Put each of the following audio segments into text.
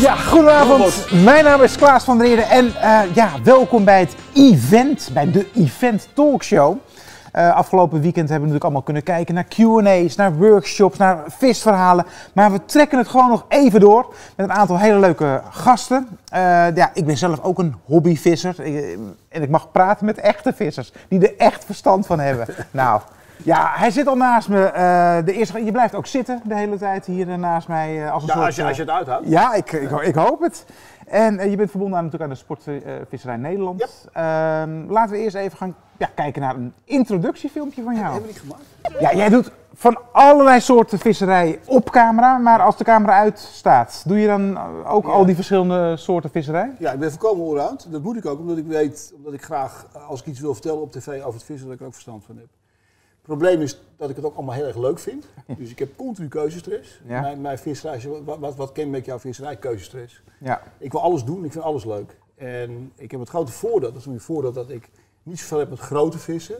Ja, goedenavond. Mijn naam is Klaas van der Eerde en eh, ja, welkom bij het event, bij de Event Talkshow. Uh, afgelopen weekend hebben we natuurlijk allemaal kunnen kijken naar Q&A's, naar workshops, naar visverhalen. Maar we trekken het gewoon nog even door met een aantal hele leuke gasten. Uh, ja, ik ben zelf ook een hobbyvisser en ik mag praten met echte vissers die er echt verstand van hebben. nou, ja, hij zit al naast me. Uh, de eerste, je blijft ook zitten de hele tijd hier naast mij. Uh, als, een ja, soort, als, je, als je het uithoudt. Ja, ik, ik, ik hoop het. En je bent verbonden aan, natuurlijk aan de Sportvisserij Nederland. Uh, laten we eerst even gaan ja, kijken naar een introductiefilmpje van jou. Dat hebben we niet gemaakt. Ja, jij doet van allerlei soorten visserij op camera, maar als de camera uitstaat, doe je dan ook ja. al die verschillende soorten visserij? Ja, ik ben voorkomen allround. Dat moet ik ook, omdat ik weet, omdat ik graag, als ik iets wil vertellen op tv over het vissen, dat ik er ook verstand van heb. Het probleem is dat ik het ook allemaal heel erg leuk vind. Dus ik heb continu keuzestress. Ja. Mijn, mijn visserij, wat, wat, wat kenmerkt jouw visserij? Keuzestress. Ja. Ik wil alles doen, ik vind alles leuk. En ik heb het grote voordeel, dat is een voordeel dat ik niet zoveel heb met grote vissen.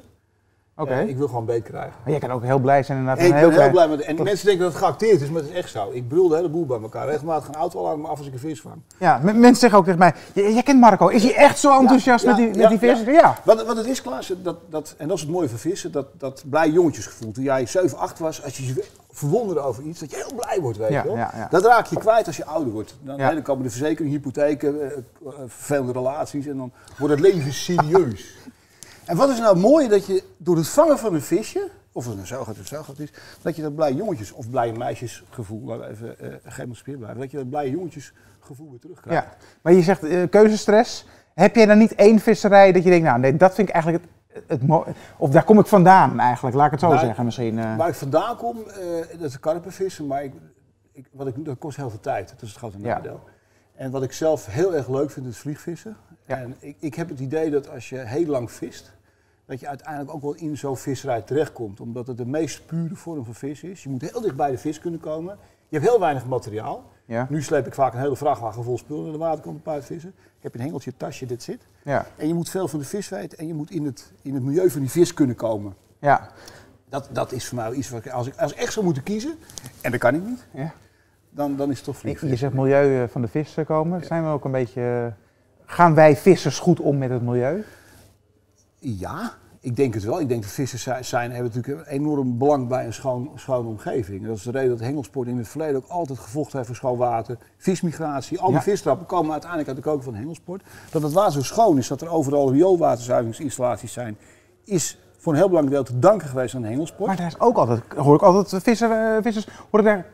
Okay. ik wil gewoon beet krijgen. Maar jij kan ook heel blij zijn inderdaad. Ik ben heel blij met En mensen denken dat het geacteerd is, maar het is echt zo. Ik brul de hele boel bij elkaar. Regelmatig een auto alarm af als ik een vis vang. Ja, mensen zeggen ook tegen mij, jij kent Marco, is hij echt zo enthousiast met die, met die vis? Ja. Wat, wat het is Klaas, dat, dat, en dat is het mooie van vissen, dat, dat blij jongetjesgevoel. Toen jij 7, 8 was, als je je verwonderde over iets, dat je heel blij wordt, weet je wel. Dat raak je kwijt als je ouder wordt. Dan, dan komen de verzekering, hypotheken, uh, vervelende relaties en dan wordt het leven serieus. En wat is nou mooi dat je door het vangen van een visje, of het een zooghat of zooghat is, dat je dat blij jongetjes of blije meisjesgevoel, laten we even uh, geëmancipeerd blijven, dat je dat blije jongetjesgevoel weer terugkrijgt. Ja, maar je zegt uh, keuzestress. Heb jij dan niet één visserij dat je denkt, nou nee, dat vind ik eigenlijk het, het of daar kom ik vandaan eigenlijk, laat ik het zo nou, zeggen misschien. Uh... Waar ik vandaan kom, dat is karpenvissen, maar ik, ik, wat ik, dat kost heel veel tijd, dat is het grote nadeel. Ja. En wat ik zelf heel erg leuk vind, is vliegvissen. Ja. En ik, ik heb het idee dat als je heel lang vist, dat je uiteindelijk ook wel in zo'n visserij terechtkomt. Omdat het de meest pure vorm van vis is. Je moet heel dicht bij de vis kunnen komen. Je hebt heel weinig materiaal. Ja. Nu sleep ik vaak een hele vrachtwagen vol spullen naar de waterkant op uitvissen. Ik heb een hengeltje, tasje, dit zit. Ja. En je moet veel van de vis weten en je moet in het, in het milieu van die vis kunnen komen. Ja. Dat, dat is voor mij iets wat ik als, ik, als ik echt zou moeten kiezen, en dat kan ik niet, ja. dan, dan is het toch vliegen. Je zegt milieu eh, van de vis komen. Zijn we ook een beetje... Gaan wij vissers goed om met het milieu? Ja, ik denk het wel. Ik denk dat vissers zijn, hebben natuurlijk een enorm belang bij een schoon, schone omgeving. Dat is de reden dat hengelsport in het verleden ook altijd gevochten heeft voor schoon water. Vismigratie, al die ja. komen uiteindelijk uit de koken van hengelsport. Dat het water zo schoon is, dat er overal rioolwaterzuiveringsinstallaties zijn, is voor een heel belangrijk deel te danken geweest aan hengelsport. Maar daar is ook altijd, hoor ik altijd visser, uh, vissers hoor over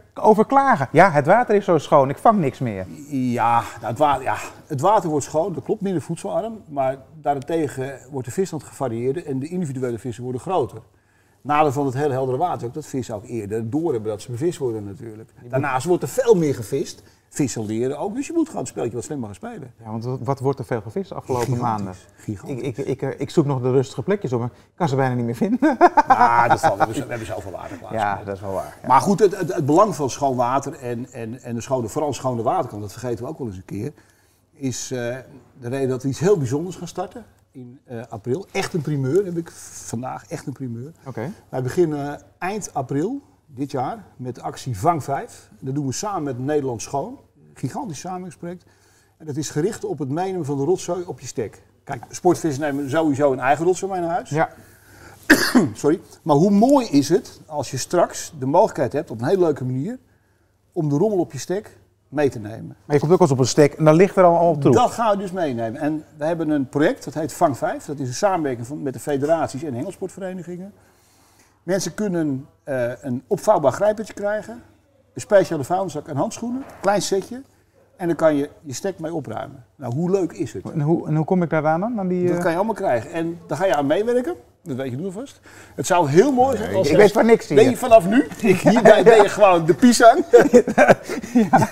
klagen. Ja, het water is zo schoon, ik vang niks meer. Ja, nou, het, water, ja het water wordt schoon, dat klopt, minder voedselarm. Maar daarentegen wordt de visstand gevarieerder en de individuele vissen worden groter. Nadeel van het hele heldere water ook dat vissen ook eerder door hebben dat ze bevist worden natuurlijk. Daarnaast wordt er veel meer gevist vissen leren ook. Dus je moet gewoon het spelletje wat slimmer gaan spelen. Ja, want wat wordt er veel gevist de afgelopen maanden? Gigantisch. Ik, ik, ik, ik, zoek nog de rustige plekjes op, maar ik kan ze bijna niet meer vinden. Ja, dat. We hebben, zoveel water klaar. Ja, dat is wel waar. Maar goed, het, het, het, belang van schoon water en, en, en de schone, vooral schone waterkant, dat vergeten we ook wel eens een keer, is uh, de reden dat we iets heel bijzonders gaan starten in uh, april. Echt een primeur heb ik vandaag, echt een primeur. Okay. Wij beginnen eind april dit jaar met de actie Vang 5. Dat doen we samen met Nederland Schoon gigantisch samengesprek. En dat is gericht op het meenemen van de rotzooi op je stek. Kijk, sportvissen nemen sowieso een eigen rotzooi mee naar huis. Ja. Sorry. Maar hoe mooi is het als je straks de mogelijkheid hebt, op een hele leuke manier, om de rommel op je stek mee te nemen. Maar je komt ook eens op een stek en dan ligt er al, al troep. Dat gaan we dus meenemen. En we hebben een project, dat heet Vang 5. Dat is een samenwerking van, met de federaties en hengelsportverenigingen. Mensen kunnen uh, een opvouwbaar grijpertje krijgen een speciale vuilniszak en handschoenen, klein setje. En dan kan je je stek mee opruimen. Nou, hoe leuk is het? En hoe, en hoe kom ik daar aan? aan die, Dat uh... kan je allemaal krijgen. En daar ga je aan meewerken. Dat weet je nu vast. Het zou heel mooi zijn als... ik weet van niks hier. Je vanaf nu, hierbij ben je gewoon de pisang. ja.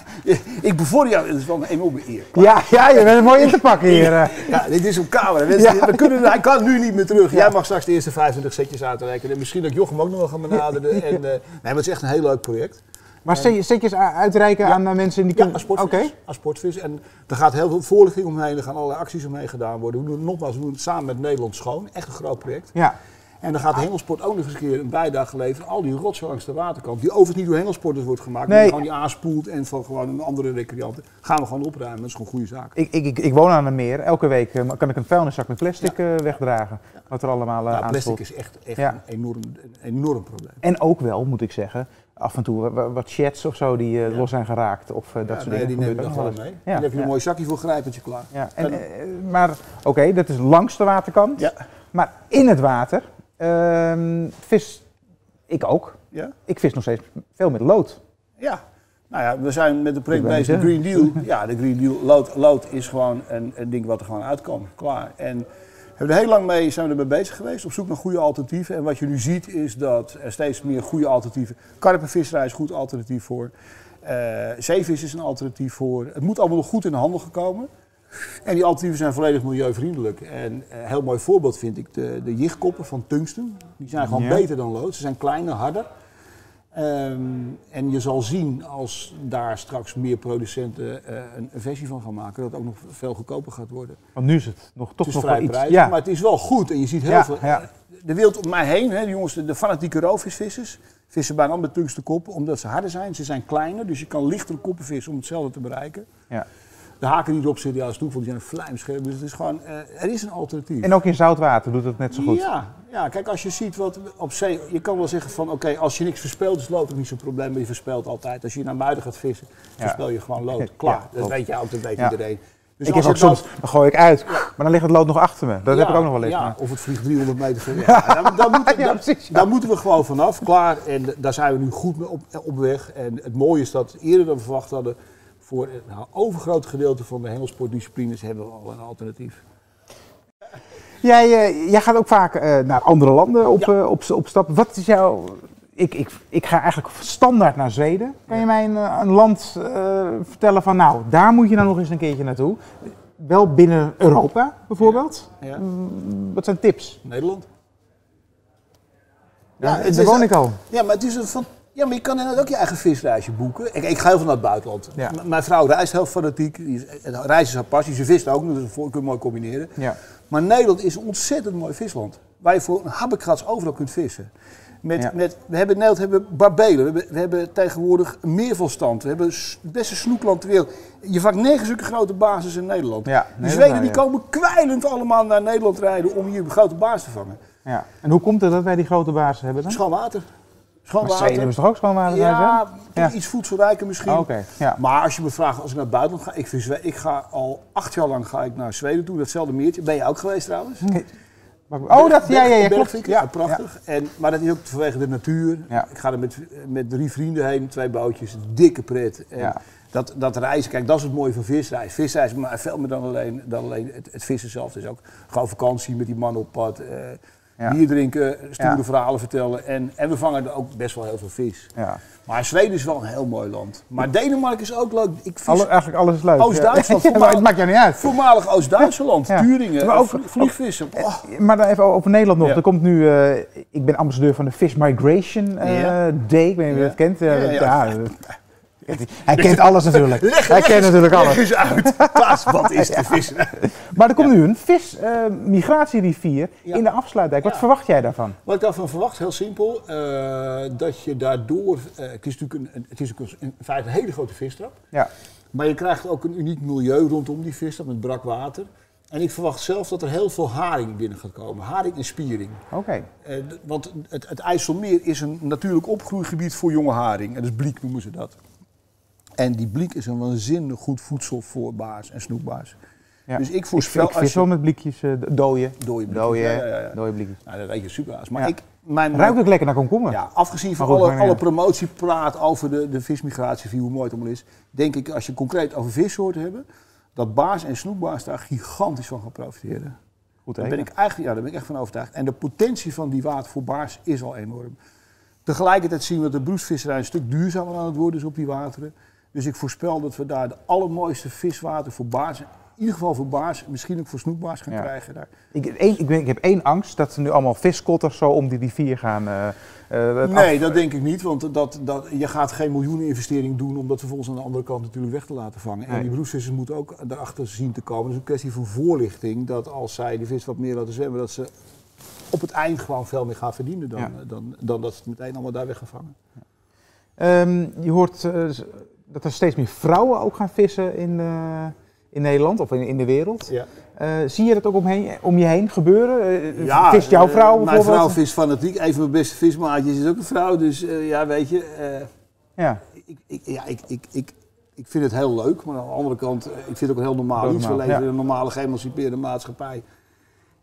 Bevorder jou, het is wel een enorme eer. Ja, ja, je bent mooi in te pakken hier. Eh. Ja, dit is op camera. We kunnen, hij kan nu niet meer terug. Jij mag straks de eerste 25 setjes uitrekenen. En misschien dat Jochem ook nog wel gaan benaderen. En, uh, nee, maar het is echt een heel leuk project. Maar stekjes uitreiken aan eh, mensen die kunnen... Ja, als sportvis. Als sportvis. En er gaat heel veel voorlichting omheen, er gaan allerlei acties omheen gedaan worden. We doen het nogmaals, we doen het samen met Nederland Schoon. Echt een groot project. Ja. En dan gaat hengelsport ook nog eens een keer een bijdrage leveren. Al die rotzooi langs de waterkant, die overigens niet door hengelsporters wordt gemaakt, maar Nee. die gewoon die aanspoelt en van gewoon een andere recreanten, gaan we gewoon opruimen. Dat is gewoon een goede zaak. Ik, ik, ik, ik woon aan een meer. Elke week eh, kan ik een vuilniszak met plastic eh, wegdragen. Wat er allemaal uh, Ja, plastic is echt, echt Ja. een, enorm, een enorm probleem. En ook wel, moet ik zeggen, af en toe wa- wa- wat chats of zo die eh, Ja. los zijn geraakt. Of eh, dat Ja, soort nee, dingen. die neem gebeurt dan gewoon mee. Ja, Dan heb je een mooi zakje voor grijpertje klaar. Ja, en, En- eh, maar oké, dat is langs de waterkant. Ja. Maar in het water ehm, vis ik ook. Ja? Ik vis nog steeds veel met lood. Ja. Nou ja, we zijn met de project bezig, de Green Deal. Ja, de Green Deal, lood, lood is gewoon een, een ding wat er gewoon uitkomt. Klaar. En we hebben er heel lang mee, zijn we ermee bezig geweest, op zoek naar goede alternatieven. En wat je nu ziet is dat er steeds meer goede alternatieven... Karpenvisserij is een goed alternatief voor. Eh, zeevis is een alternatief voor. Het moet allemaal nog goed in de handel gekomen. En die alternatieven zijn volledig milieuvriendelijk. En een heel mooi voorbeeld vind ik de, de jichtkoppen van tungsten. Die zijn gewoon Ja. beter dan lood. Ze zijn kleiner, harder. Ehm, en je zal zien als daar straks meer producenten eh, een, een versie van gaan maken, dat het ook nog veel goedkoper gaat worden. Want nu is het nog, toch het is nog vrij prijzig, Ja, maar het is wel goed. En je ziet heel Ja, veel. ja. De wereld om mij heen, hè, de jongens, de, de fanatieke roofvisvissers, vissen bijna met tungstenkoppen, omdat ze harder zijn. Ze zijn kleiner, dus je kan lichtere koppen vissen om hetzelfde te bereiken. ja. De haken die erop zitten, ja, is toeval, die zijn vlijmscherp. Dus het is gewoon, eh, er is een alternatief. En ook in zoutwater doet het net zo goed. Ja, ja, kijk, als je ziet wat op zee. Je kan wel zeggen van oké, als je niks verspeelt, is lood ook niet zo'n probleem, maar je verspeelt altijd. Als je naar muiden gaat vissen, verspeel je gewoon lood. Klaar. Ja, dat weet jij ook, dat weet iedereen. Dus ik heb ook soms, dan gooi ik uit, maar dan ligt het lood nog achter me. Dat heb ik ook nog wel eens. Ja, of het vliegt 300 meter ver. Ja, daar, daar moeten, Ja, daar- precies, ja. daar moeten we gewoon vanaf, klaar. En daar zijn we nu goed mee op, op weg. En het mooie is dat eerder dan we verwacht hadden, voor een overgroot gedeelte van de hengelsportdisciplines hebben we al een alternatief. Jij, eh, jij gaat ook vaak eh, naar andere landen op, Ja. eh, op, op stap. Wat is jouw... Ik, ik, ik ga eigenlijk standaard naar Zweden. Kan je mij een, een land vertellen van, nou, daar moet je nou nog eens een keertje naartoe? Wel binnen Europa, bijvoorbeeld. Ja. Mm, Wat zijn tips? Nederland? Ja, daar woon ik al. Ja, maar het is een van. Ja, maar je kan inderdaad ook je eigen visreisje boeken. Ik, ik ga heel veel naar het buitenland. Ja. Mijn vrouw reist heel fanatiek. Het Reizen is haar passie. Ze vist ook, dus dat kun je mooi combineren. Ja. Maar Nederland is een ontzettend mooi visland. Waar je voor een habbekrats overal kunt vissen. Met, Ja. met, we hebben in Nederland hebben barbelen. We hebben, we hebben tegenwoordig een meervalstand. We hebben het beste snoekland ter wereld. Je vangt negen zulke grote bases in Nederland. Ja, die nee, dat Zweden die komen kwijlend allemaal naar Nederland rijden om hier een grote baas te vangen. Ja. En hoe komt het dat wij die grote bazen hebben dan? Schoon water. Schoon water. Zweden hebben ze toch ook schoon water? Ja, Ja. iets voedselrijker misschien. Oh, Oké, ja. Maar als je me vraagt, als ik naar het buitenland ga, ik, vind ik ga al acht jaar lang ga ik naar Zweden toe, datzelfde meertje. Ben je ook geweest trouwens? Nee. Oh, dat, ja, ja, ja, klopt. Ja, ja, prachtig. En, maar dat is ook vanwege de natuur. Ja. Ik ga er met, met drie vrienden heen, twee bootjes, dikke pret. En Ja. dat, dat reizen, kijk, dat is het mooie van visreis. Visreis is maar veel meer dan alleen, dan alleen het, het vissen zelf. Het is ook gewoon vakantie met die man op pad. eh. Bier drinken, stoere verhalen vertellen. En, en we vangen er ook best wel heel veel vis. Ja. Maar Zweden is wel een heel mooi land. Maar Denemarken is ook leuk. Ik vis Alle, eigenlijk alles is leuk. Oost-Duitsland, Ja. Het maakt jou niet uit. voormalig Oost-Duitsland, Ja. Turingen, Maar ook- vlie- vliegvissen. Oh, Maar dan even over Nederland nog. Ja. Er komt nu, eh, ik ben ambassadeur van de Fish Migration eh. Day. Ik weet niet of je dat kent. Eh, Ja, eh, hij kent alles natuurlijk. leg, hij leg kent eens- natuurlijk leg alles. eens uit. Wat is de vis? Maar er komt nu een vis-migratierivier Ja. in de afsluitdijk. Wat verwacht jij daarvan? Wat ik daarvan verwacht, heel simpel, eh, dat je daardoor, eh, het is natuurlijk een, het is een, in feite een hele grote visstrap, Ja. maar je krijgt ook een uniek milieu rondom die visstrap met brak water. En ik verwacht zelf dat er heel veel haring binnen gaat komen, haring en spiering. Oké. Eh, want het, het IJsselmeer is een natuurlijk opgroeigebied voor jonge haring. En dus bliek noemen ze dat. En die bliek is een waanzinnig goed voedsel voor baars en snoekbaars. Ja. Dus ik Ik, voorspel ik vis wel met blikjes uh, dooien. Dode blikjes, Dooien, ja, ja, ja. Dooie blikjes. Nou, dat weet je super. Maar Ja. ik, mijn, Ruikt ook lekker naar komkommer. ja, afgezien van Maar goed, alle, maar promotiepraat over de, de vismigratie, hoe mooi het allemaal is, denk ik als je concreet over vissoorten hebben, dat baars en snoekbaars daar gigantisch van gaan profiteren. Goed Daar ben ik eigenlijk, ja, daar ben ik echt van overtuigd. En de potentie van die water voor baars is al enorm. Tegelijkertijd zien we dat de broesvisserij een stuk duurzamer aan het worden is op die wateren. Dus ik voorspel dat we daar de allermooiste viswater voor baars, in ieder geval voor baars, misschien ook voor snoekbaars gaan Ja. krijgen daar. Ik, één, ik, ben, ik heb één angst dat er nu allemaal viskotters zo om die rivier gaan. eh, eh, het Nee, af- dat denk ik niet, want dat, dat, je gaat geen miljoeneninvestering doen om dat vervolgens aan de andere kant natuurlijk weg te laten vangen. En die broesvissers moeten ook daarachter zien te komen. Het is een kwestie van voorlichting, dat als zij die vis wat meer laten zwemmen, dat ze op het eind gewoon veel meer gaan verdienen dan, dan, dan dat ze het meteen allemaal daar weg gaan vangen. Um, je hoort uh, dat er steeds meer vrouwen ook gaan vissen in, uh, in Nederland of in, in de wereld. Ja. Uh, zie je dat ook omheen, om je heen gebeuren? ja, vist jouw vrouw bijvoorbeeld? Mijn vrouw vist fanatiek. Een van mijn beste vismaatjes is ook een vrouw. Dus ja, weet je. ja. Ik, ik, ja, ik, ik, ik, ik vind het heel leuk. Maar aan de andere kant, ik vind het ook heel normaal. Iets. We leven in een normale geëmancipeerde maatschappij.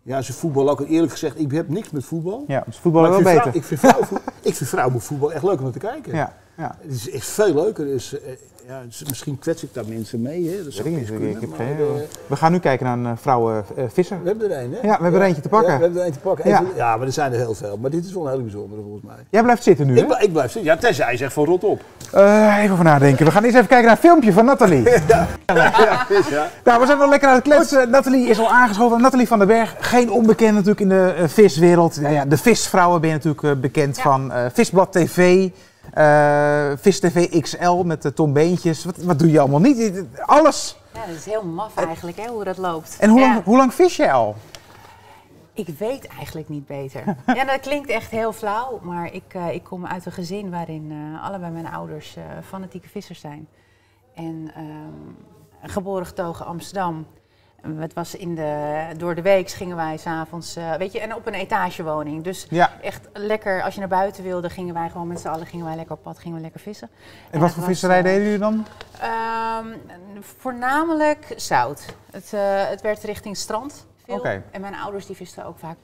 Ja, ze voetbal ook. Eerlijk gezegd, ik heb niks met voetbal. Ja, dus voetbal wel beter. Ik vind, vrouw, ik vind vrouwenvoetbal echt leuk om te kijken. Ja, ja. Het is echt veel leuker. Dus, ja, misschien kwets ik daar mensen mee. Hè. Dat ik geen, uh, we gaan nu kijken naar een vrouwen uh, visser. We hebben er een, hè? Ja, we hebben er eentje te pakken. Ja, we hebben er eentje te pakken. Ja. ja, maar er zijn er heel veel. Maar dit is wel een hele bijzondere volgens mij. Jij blijft zitten nu, ik, hè? Ik blijf zitten. Ja, tenzij je zegt van rot op. even over nadenken. We gaan eerst even kijken naar een filmpje van Nathalie. ja. ja, vis, ja. Nou, we zijn wel lekker aan het kletsen. Nathalie is al aangeschoven. Nathalie van den Berg, geen onbekend natuurlijk in de viswereld. Ja, ja, de visvrouwen ben je natuurlijk bekend van Visblad TV. Vis TV XL met de Tom Beentjes. Wat, wat doe je allemaal niet? Alles. Ja, dat is heel maf eigenlijk hè, hoe dat loopt. En hoe, ja. lang, hoe lang vis je al? Ik weet eigenlijk niet beter. ja, dat klinkt echt heel flauw, maar ik, uh, ik kom uit een gezin waarin uh, allebei mijn ouders fanatieke vissers zijn. En geboren getogen Amsterdam. Het was in de, door de week gingen wij s'avonds, uh, weet je, en op een etagewoning. Dus ja. echt lekker, als je naar buiten wilde, gingen wij gewoon met z'n allen gingen wij lekker op pad, gingen we lekker vissen. En, en wat voor visserij uh, deden jullie dan? Um, voornamelijk zout. Het, uh, het werd richting strand veel. Okay. En mijn ouders die visten ook vaak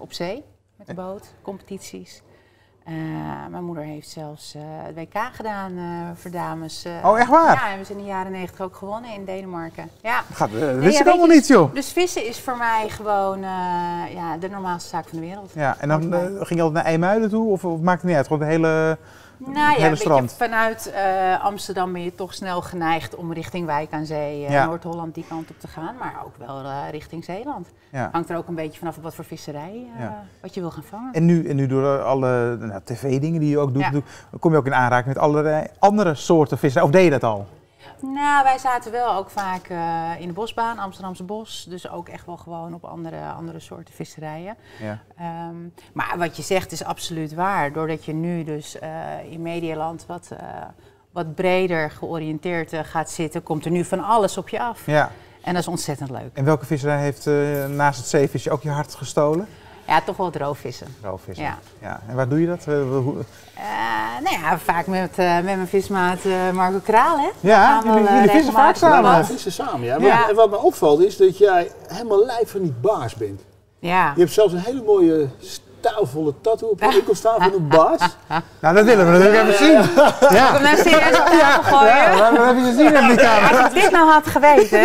op zee met de boot, competities. Uh, mijn moeder heeft zelfs uh, het WK gedaan uh, voor dames. oh, echt waar? Ja, en we zijn in de jaren negentig ook gewonnen in Denemarken. Ja. Gaat, dat wist ik allemaal niet, joh. Dus vissen is voor mij gewoon ja, de normaalste zaak van de wereld. Ja, en dan ging je altijd naar IJmuiden toe? Of, of maakt het niet uit? Gewoon de hele... Nou ja, vanuit uh, Amsterdam ben je toch snel geneigd om richting Wijk aan Zee, uh, ja. Noord-Holland die kant op te gaan, maar ook wel uh, richting Zeeland. Ja. Hangt er ook een beetje vanaf wat voor visserij ja. wat je wil gaan vangen. En nu, en nu door alle nou, tv-dingen die je ook doet, kom je ook in aanraking met allerlei andere soorten visserij. Of deed je dat al? Nou, wij zaten wel ook vaak uh, in de bosbaan, Amsterdamse bos. Dus ook echt wel gewoon op andere, andere soorten visserijen. Ja. Um, maar wat je zegt is absoluut waar. Doordat je nu dus uh, in Medialand wat, uh, wat breder georiënteerd gaat zitten, komt er nu van alles op je af. Ja. En dat is ontzettend leuk. En welke visserij heeft naast het zeevisje ook je hart gestolen? Ja, toch wel het roofvissen. Roofvissen. Ja. ja. En waar doe je dat? Uh, nou ja, vaak met, uh, met mijn vismaat uh, Marco Kraal, hè? Ja, jullie, jullie vissen vaak samen. We vissen samen, ja. ja. En wat me opvalt is dat jij helemaal lijf van die baas bent. Ja. Je hebt zelfs een hele mooie stijlvolle tattoo op je enkel staan van een baas. Nou, dat willen we natuurlijk even zien. Ja. Kom nou serieus op gooien. Ja, we hebben je zien in die kamer. Als ik dit nou had geweten.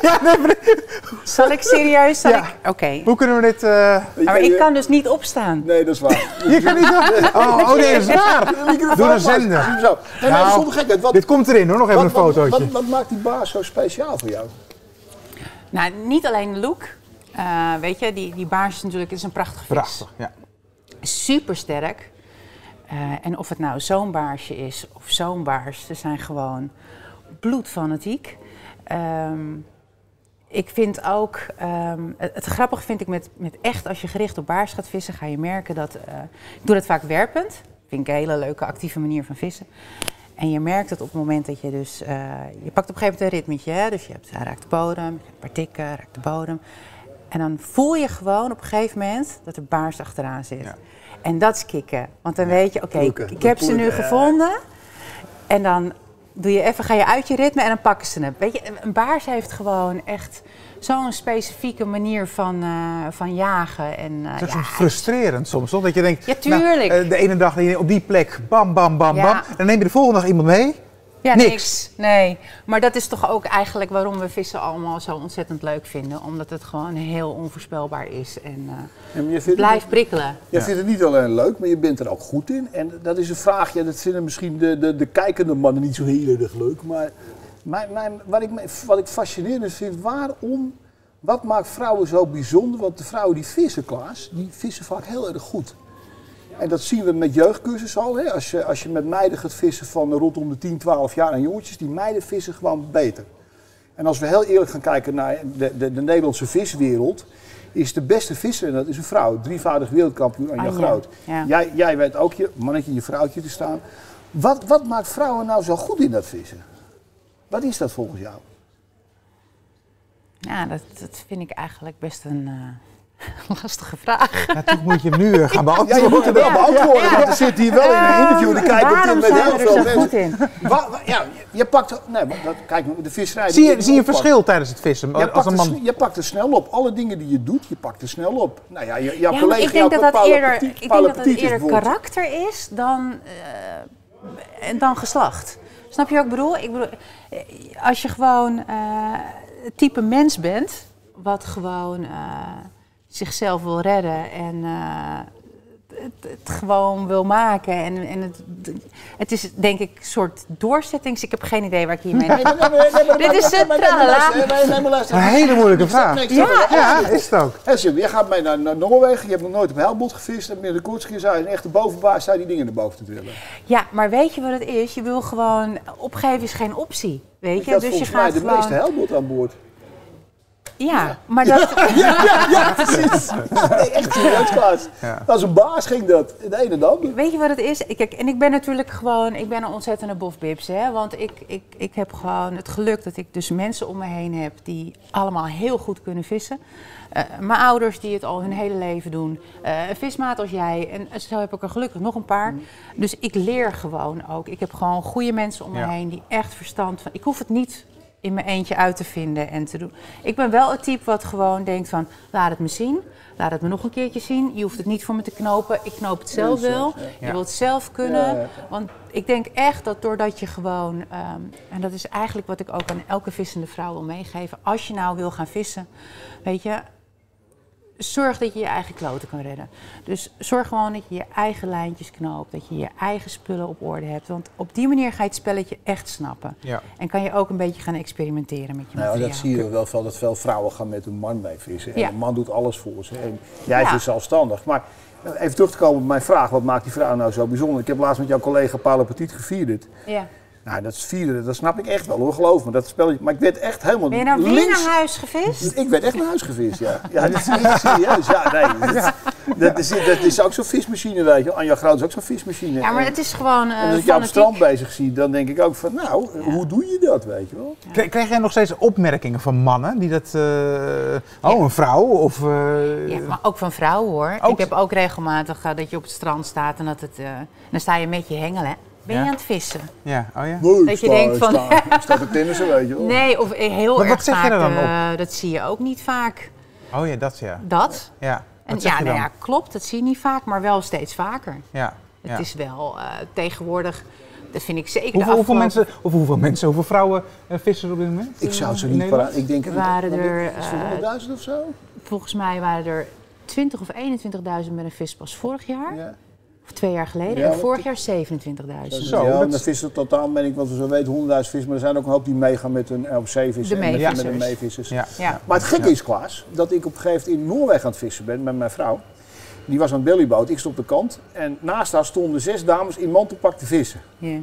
Ja, nee, maar... Zal ik serieus? Zal ja. ik... Oké. Okay. Hoe kunnen we dit... Uh... Maar ik kan dus niet opstaan. Nee, dat is waar. je kan niet opstaan? Oh, oh nee, dat is waar. Door een zender. Zo. Nee, nou, zonder gekheid. Wat, dit komt erin hoor, nog even wat, een fotootje. Wat, wat, wat maakt die baas zo speciaal voor jou? Nou, niet alleen de look. Uh, weet je, die, die baars is natuurlijk is een prachtige vis. Prachtig, ja. Super sterk. Uh, en of het nou zo'n baarsje is of zo'n baars, ze zijn gewoon bloedfanatiek. Um, ik vind ook, um, het, het grappige vind ik met, met echt, als je gericht op baars gaat vissen, ga je merken dat, uh, ik doe dat vaak werpend. Vind ik een hele leuke, actieve manier van vissen. En je merkt het op het moment dat je dus, uh, je pakt op een gegeven moment een ritmetje, hè? dus je hebt, hij raakt de bodem, je een paar tikken, raakt de bodem. En dan voel je gewoon op een gegeven moment dat er baars achteraan zit. Ja. En dat is kicken. Want dan weet je, oké, okay, ik heb ze nu gevonden. En dan doe je even, ga je uit je ritme en dan pakken ze hem. Weet je, een baars heeft gewoon echt zo'n specifieke manier van, uh, van jagen. En, uh, het is ja, frustrerend soms, toch? Dat je denkt, ja, tuurlijk. Nou, uh, de ene dag op die plek, bam, bam, bam, bam. En dan neem je de volgende dag iemand mee. Ja, niks. Nee, maar dat is toch ook eigenlijk waarom we vissen allemaal zo ontzettend leuk vinden. Omdat het gewoon heel onvoorspelbaar is en uh, ja, blijft prikkelen. Je vindt het niet alleen leuk, maar je bent er ook goed in. En dat is een vraag, ja, dat vinden misschien de, de, de kijkende mannen niet zo heel erg leuk. Maar mijn, mijn, wat, ik, wat ik fascinerend vind, waarom, wat maakt vrouwen zo bijzonder? Want de vrouwen die vissen, Klaas, die vissen vaak heel erg goed. En dat zien we met jeugdcursus al. Hè? Als, je, als je met meiden gaat vissen van rondom de 10, 12 jaar en jongetjes, die meiden vissen gewoon beter. En als we heel eerlijk gaan kijken naar de, de, de Nederlandse viswereld, is de beste visser en dat is een vrouw. Drievoudig wereldkampioen Anja Anja, Groot. ja. Jij, jij weet ook je mannetje, je vrouwtje te staan. Wat, wat maakt vrouwen nou zo goed in dat vissen? Wat is dat volgens jou? Ja, dat, dat vind ik eigenlijk best een eh, lastige vraag. Ja, toch moet je hem nu eh, gaan Ja, beantwoorden. je moet het wel Ja. beantwoorden, Ja. want er zit hier wel in een interview. Dan kijken op dit Waarom moment zijn heel er veel zo goed mensen. in? Ja, je- je pakt, nee, maar dat, kijk, de visserij. Zie je, zie je een verschil tijdens het vissen? Je Als pakt, een er, man... sne- je pakt er snel op. Alle dingen die je doet, je pakt er snel op. Nou ja, je, jouw Ja, maar collega, ik denk dat jouw dat eerder, ik denk dat dat eerder karakter is dan, eh, en dan geslacht. Snap je wat ik bedoel? Ik bedoel, eh, als je gewoon eh, het type mens bent, wat gewoon eh, zichzelf wil redden en eh, het, het gewoon wil maken. En, en het, het is denk ik een soort doorzettings... Ik heb geen idee waar ik hiermee... Nee, nee, nee, nee, nee, maar- Dit is luister. Een hele moeilijke vraag. Ja. is het ook. Sim, jij gaat mee naar, naar Noorwegen, je hebt nog nooit op Helmond gevist. En meneer de Koortske zei, een echte bovenbaas, je die dingen naar boven te trillen. Ja, maar weet je wat het is? Je wil gewoon... Opgeven is geen optie, weet je? Dus je gaat de meeste Helmond aan boord. Ja, maar dat... Ja, precies. Nee, echt serieus, Klaas. Ja. Als een baas ging dat, de ene en ander. Weet je wat het is? Ik- Kijk, en ik ben natuurlijk gewoon, ik ben een ontzettende bofbips, hè. Want ik, ik, ik heb gewoon het geluk dat ik dus mensen om me heen heb die allemaal heel goed kunnen vissen. Eh, mijn ouders die het al hun hele leven doen. Eh, een vismaat als jij. En zo heb ik er gelukkig nog een paar. Dus ik leer gewoon ook. Ik heb gewoon goede mensen om me Ja. heen die echt verstand van... Ik hoef het niet in mijn eentje uit te vinden en te doen. Ik ben wel het type wat gewoon denkt van... Laat het me zien. Laat het me nog een keertje zien. Je hoeft het niet voor me te knopen. Ik knoop het zelf wel. Je wilt het zelf kunnen. Want ik denk echt dat doordat je gewoon... ehm, en dat is eigenlijk wat ik ook aan elke vissende vrouw wil meegeven. Als je nou wil gaan vissen, weet je... Zorg dat je je eigen kloten kan redden. Dus zorg gewoon dat je je eigen lijntjes knoopt. Dat je je eigen spullen op orde hebt. Want op die manier ga je het spelletje echt snappen. Ja. En kan je ook een beetje gaan experimenteren met je Nou, materiaal. dat zie je wel veel, dat veel vrouwen gaan met een man mee vissen. En Ja. een man doet alles voor ze. En jij Ja. vist zelfstandig. Maar eh, even terug te komen op mijn vraag, wat maakt die vrouw nou zo bijzonder? Ik heb laatst met jouw collega Paula Petit gevierd. Ja. Nou, dat is vieren, dat snap ik echt wel hoor, geloof me. Dat spelletje. Maar ik werd echt helemaal Ben je nou weer links. naar huis gevist? Ik werd echt naar huis gevist, ja. Ja, dat is echt serieus. Ja, nee. Dat, dat, is, dat is ook zo'n vismachine, weet je. Anja Groot is ook zo'n vismachine. Ja, maar het is gewoon en eh als ik jou op het strand bezig zie, dan denk ik ook van, nou, hoe doe je dat, weet je wel? Krijg krijg jij nog steeds opmerkingen van mannen die dat... eh, oh, een vrouw? Of, eh, Ja, maar ook van vrouwen hoor. Ook- Ik heb ook regelmatig dat je op het strand staat en dat het, eh, dan sta je met je hengelen. Ben je aan het vissen? ja, oh ja. Nee, Dat je denkt van- Sta, ik sta te tennissen, weet je wel. Nee, of heel Maar wat erg zeg je er dan eh, dat zie je ook niet vaak. Oh ja, dat ja. Dat. Ja, En wat zeg ja, nou ja, klopt. Dat zie je niet vaak, maar wel steeds vaker. Ja, Het ja. is wel eh, tegenwoordig, dat vind ik zeker. de Hoeveel, hoeveel, mensen, of hoeveel mensen, hoeveel vrouwen eh, vissen er op dit moment? Ik zou ze niet paraat. Ik denk, Er waren wat- er, Is het eh, 100.000 of zo? Volgens mij waren er 20 of 21.000 met een vispas vorig jaar. Ja. Of twee jaar geleden. Ja, en vorig jaar 27.000. Zo, ja, is- vissen totaal, ben ik, want we zo weten 100.000 vissen, maar er zijn ook een hoop die meegaan met een LC vissen. De en met- meevissers. Met de meevissers. Ja. Ja. Maar het gekke is, Klaas, dat ik op een gegeven moment in Noorwegen aan het vissen ben met mijn vrouw. Die was aan het bellyboot, ik stond op de kant. En naast haar stonden zes dames in mantelpak te vissen. Ja.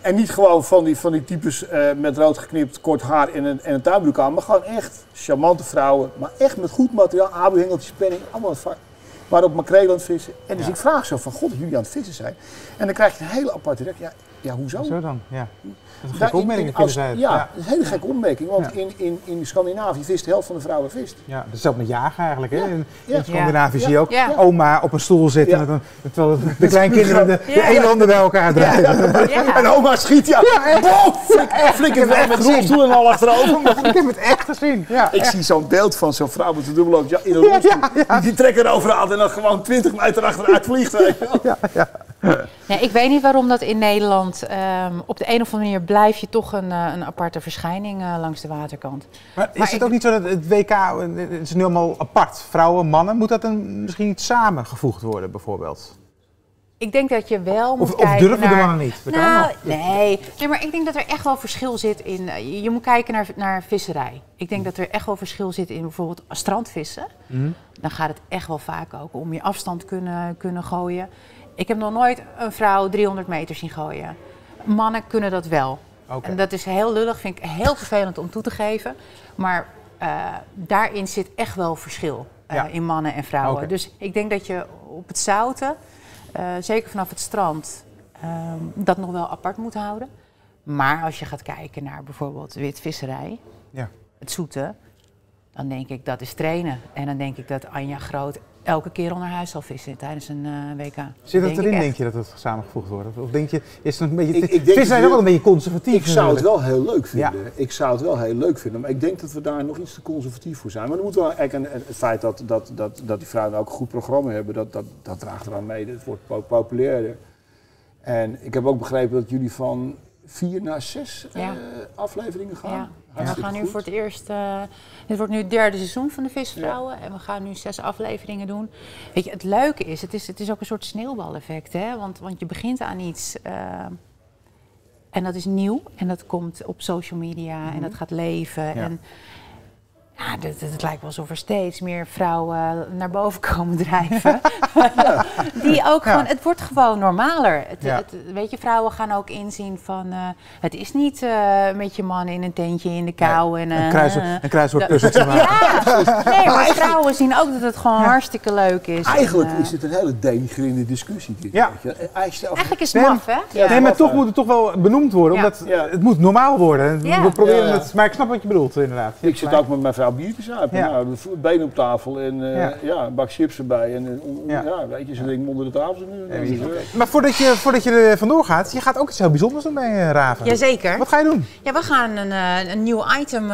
En niet gewoon van die, van die types eh, met rood geknipt, kort haar en een, en een tuinbroek aan. Maar gewoon echt charmante vrouwen. Maar echt met goed materiaal, abu-hengeltjes, penning, allemaal het vak. Maar op makreel aan het vissen. En dus ik vraag zo van, god, jullie aan het vissen zijn. En dan krijg je een hele aparte reactie. Ja, ja hoezo? Zo dan, ja. Dat is een Ja, gekke in- in- opmerking, als- zij het. Ja, Ja. dat is een hele gekke opmerking. Want Ja. in, in, in Scandinavië vist de helft van de vrouwen vist. Ja, dat is ook met jagen eigenlijk. Hè? In, Ja. in Scandinavië Ja. zie je ook Ja. oma op een stoel zitten. Ja. Met een, terwijl de kleinkinderen de, de Ja. elanden bij elkaar. Ja. En oma schiet, ja. Boom, flik, flikker weg met rolstoel en al achterover. Ik heb het echt gezien. Ja, Ik zie zo'n beeld van zo'n vrouw met een dubbelhoofd ja, in een rolstoel. Die, die trekker erover en dan gewoon 20 meter achteruit vliegt. je wel. Nee, ik weet niet waarom dat in Nederland. ehm, op de een of andere manier blijf je toch een, eh, een aparte verschijning eh, langs de waterkant. Maar is het ook niet zo dat het WK, eh, het is nu allemaal apart, vrouwen, mannen, moet dat dan misschien niet samengevoegd worden bijvoorbeeld? Ik denk dat je wel moet Of, of kijken durven de naar... mannen niet? Nou, nee. nee, maar ik denk dat er echt wel verschil zit in. je- moet kijken naar, naar visserij. Ik denk dat er echt wel verschil zit in bijvoorbeeld strandvissen. Mhm. Dan gaat het echt wel vaak ook om je afstand kunnen, kunnen gooien. Ik heb nog nooit een vrouw 300 meter zien gooien. Mannen kunnen dat wel. En dat is heel lullig, vind ik heel vervelend om toe te geven. Maar daarin zit echt wel verschil in mannen en vrouwen. Dus ik denk dat je op het zouten, zeker vanaf het strand, ehm, dat nog wel apart moet houden. Maar als je gaat kijken naar bijvoorbeeld witvisserij, ja. het zoete, dan denk ik dat is trainen. En dan denk ik dat Anja Groot elke keer onder huis zal vissen tijdens een uh, WK. Zit dat erin, denk je, dat het samengevoegd wordt? Of denk je, is het een beetje... Ik, ik vissen zijn wel een beetje conservatief. Ik zou het wel heel leuk vinden. Ja. Ik zou het wel heel leuk vinden. Maar ik denk dat we daar nog iets te conservatief voor zijn. Maar dan moet wel, en het feit dat, dat, dat, dat die vrouwen ook een goed programma hebben, dat, dat, dat draagt eraan mee. Het wordt populairder. En ik heb ook begrepen dat jullie van vier naar zes uh, afleveringen gaan. Ja. En we gaan nu voor het eerst, uh, dit wordt nu het derde seizoen van de Visvrouwen. En we gaan nu zes afleveringen doen. Weet je, het leuke is, het is, het is ook een soort sneeuwbaleffect. Hè? Want, want je begint aan iets uh, en dat is nieuw. En dat komt op social media en mhm. dat gaat leven. Ja. En ja, het, het, lijkt wel alsof er steeds meer vrouwen naar boven komen drijven. Die ook gewoon, het wordt gewoon normaler. Het, weet je, vrouwen gaan ook inzien van, uh, het is niet uh, met je man in een tentje in de kou. en, uh, een, kruis, een kruiswoord tussen te maken. Ja, nee, maar vrouwen zien ook dat het gewoon hartstikke leuk is. Eigenlijk is het een hele denigrerende discussie. Dit, ja. Eigenlijk is het maf, hè? Ja, nee, maar toch moet het toch wel benoemd worden, omdat het moet normaal worden. We proberen het, maar ik snap wat je bedoelt, inderdaad. Ik zit ook met mijn vrouw zuipen. Ja. Nou, benen op tafel en uh, ja. een bak chips erbij. En uh, ja. weet je, ze ding onder de tafel. Nu, maar voordat je, voordat je er vandoor gaat, je gaat ook iets heel bijzonders doen bij Raven. Jazeker. Wat ga je doen? Ja, we gaan een, een nieuw item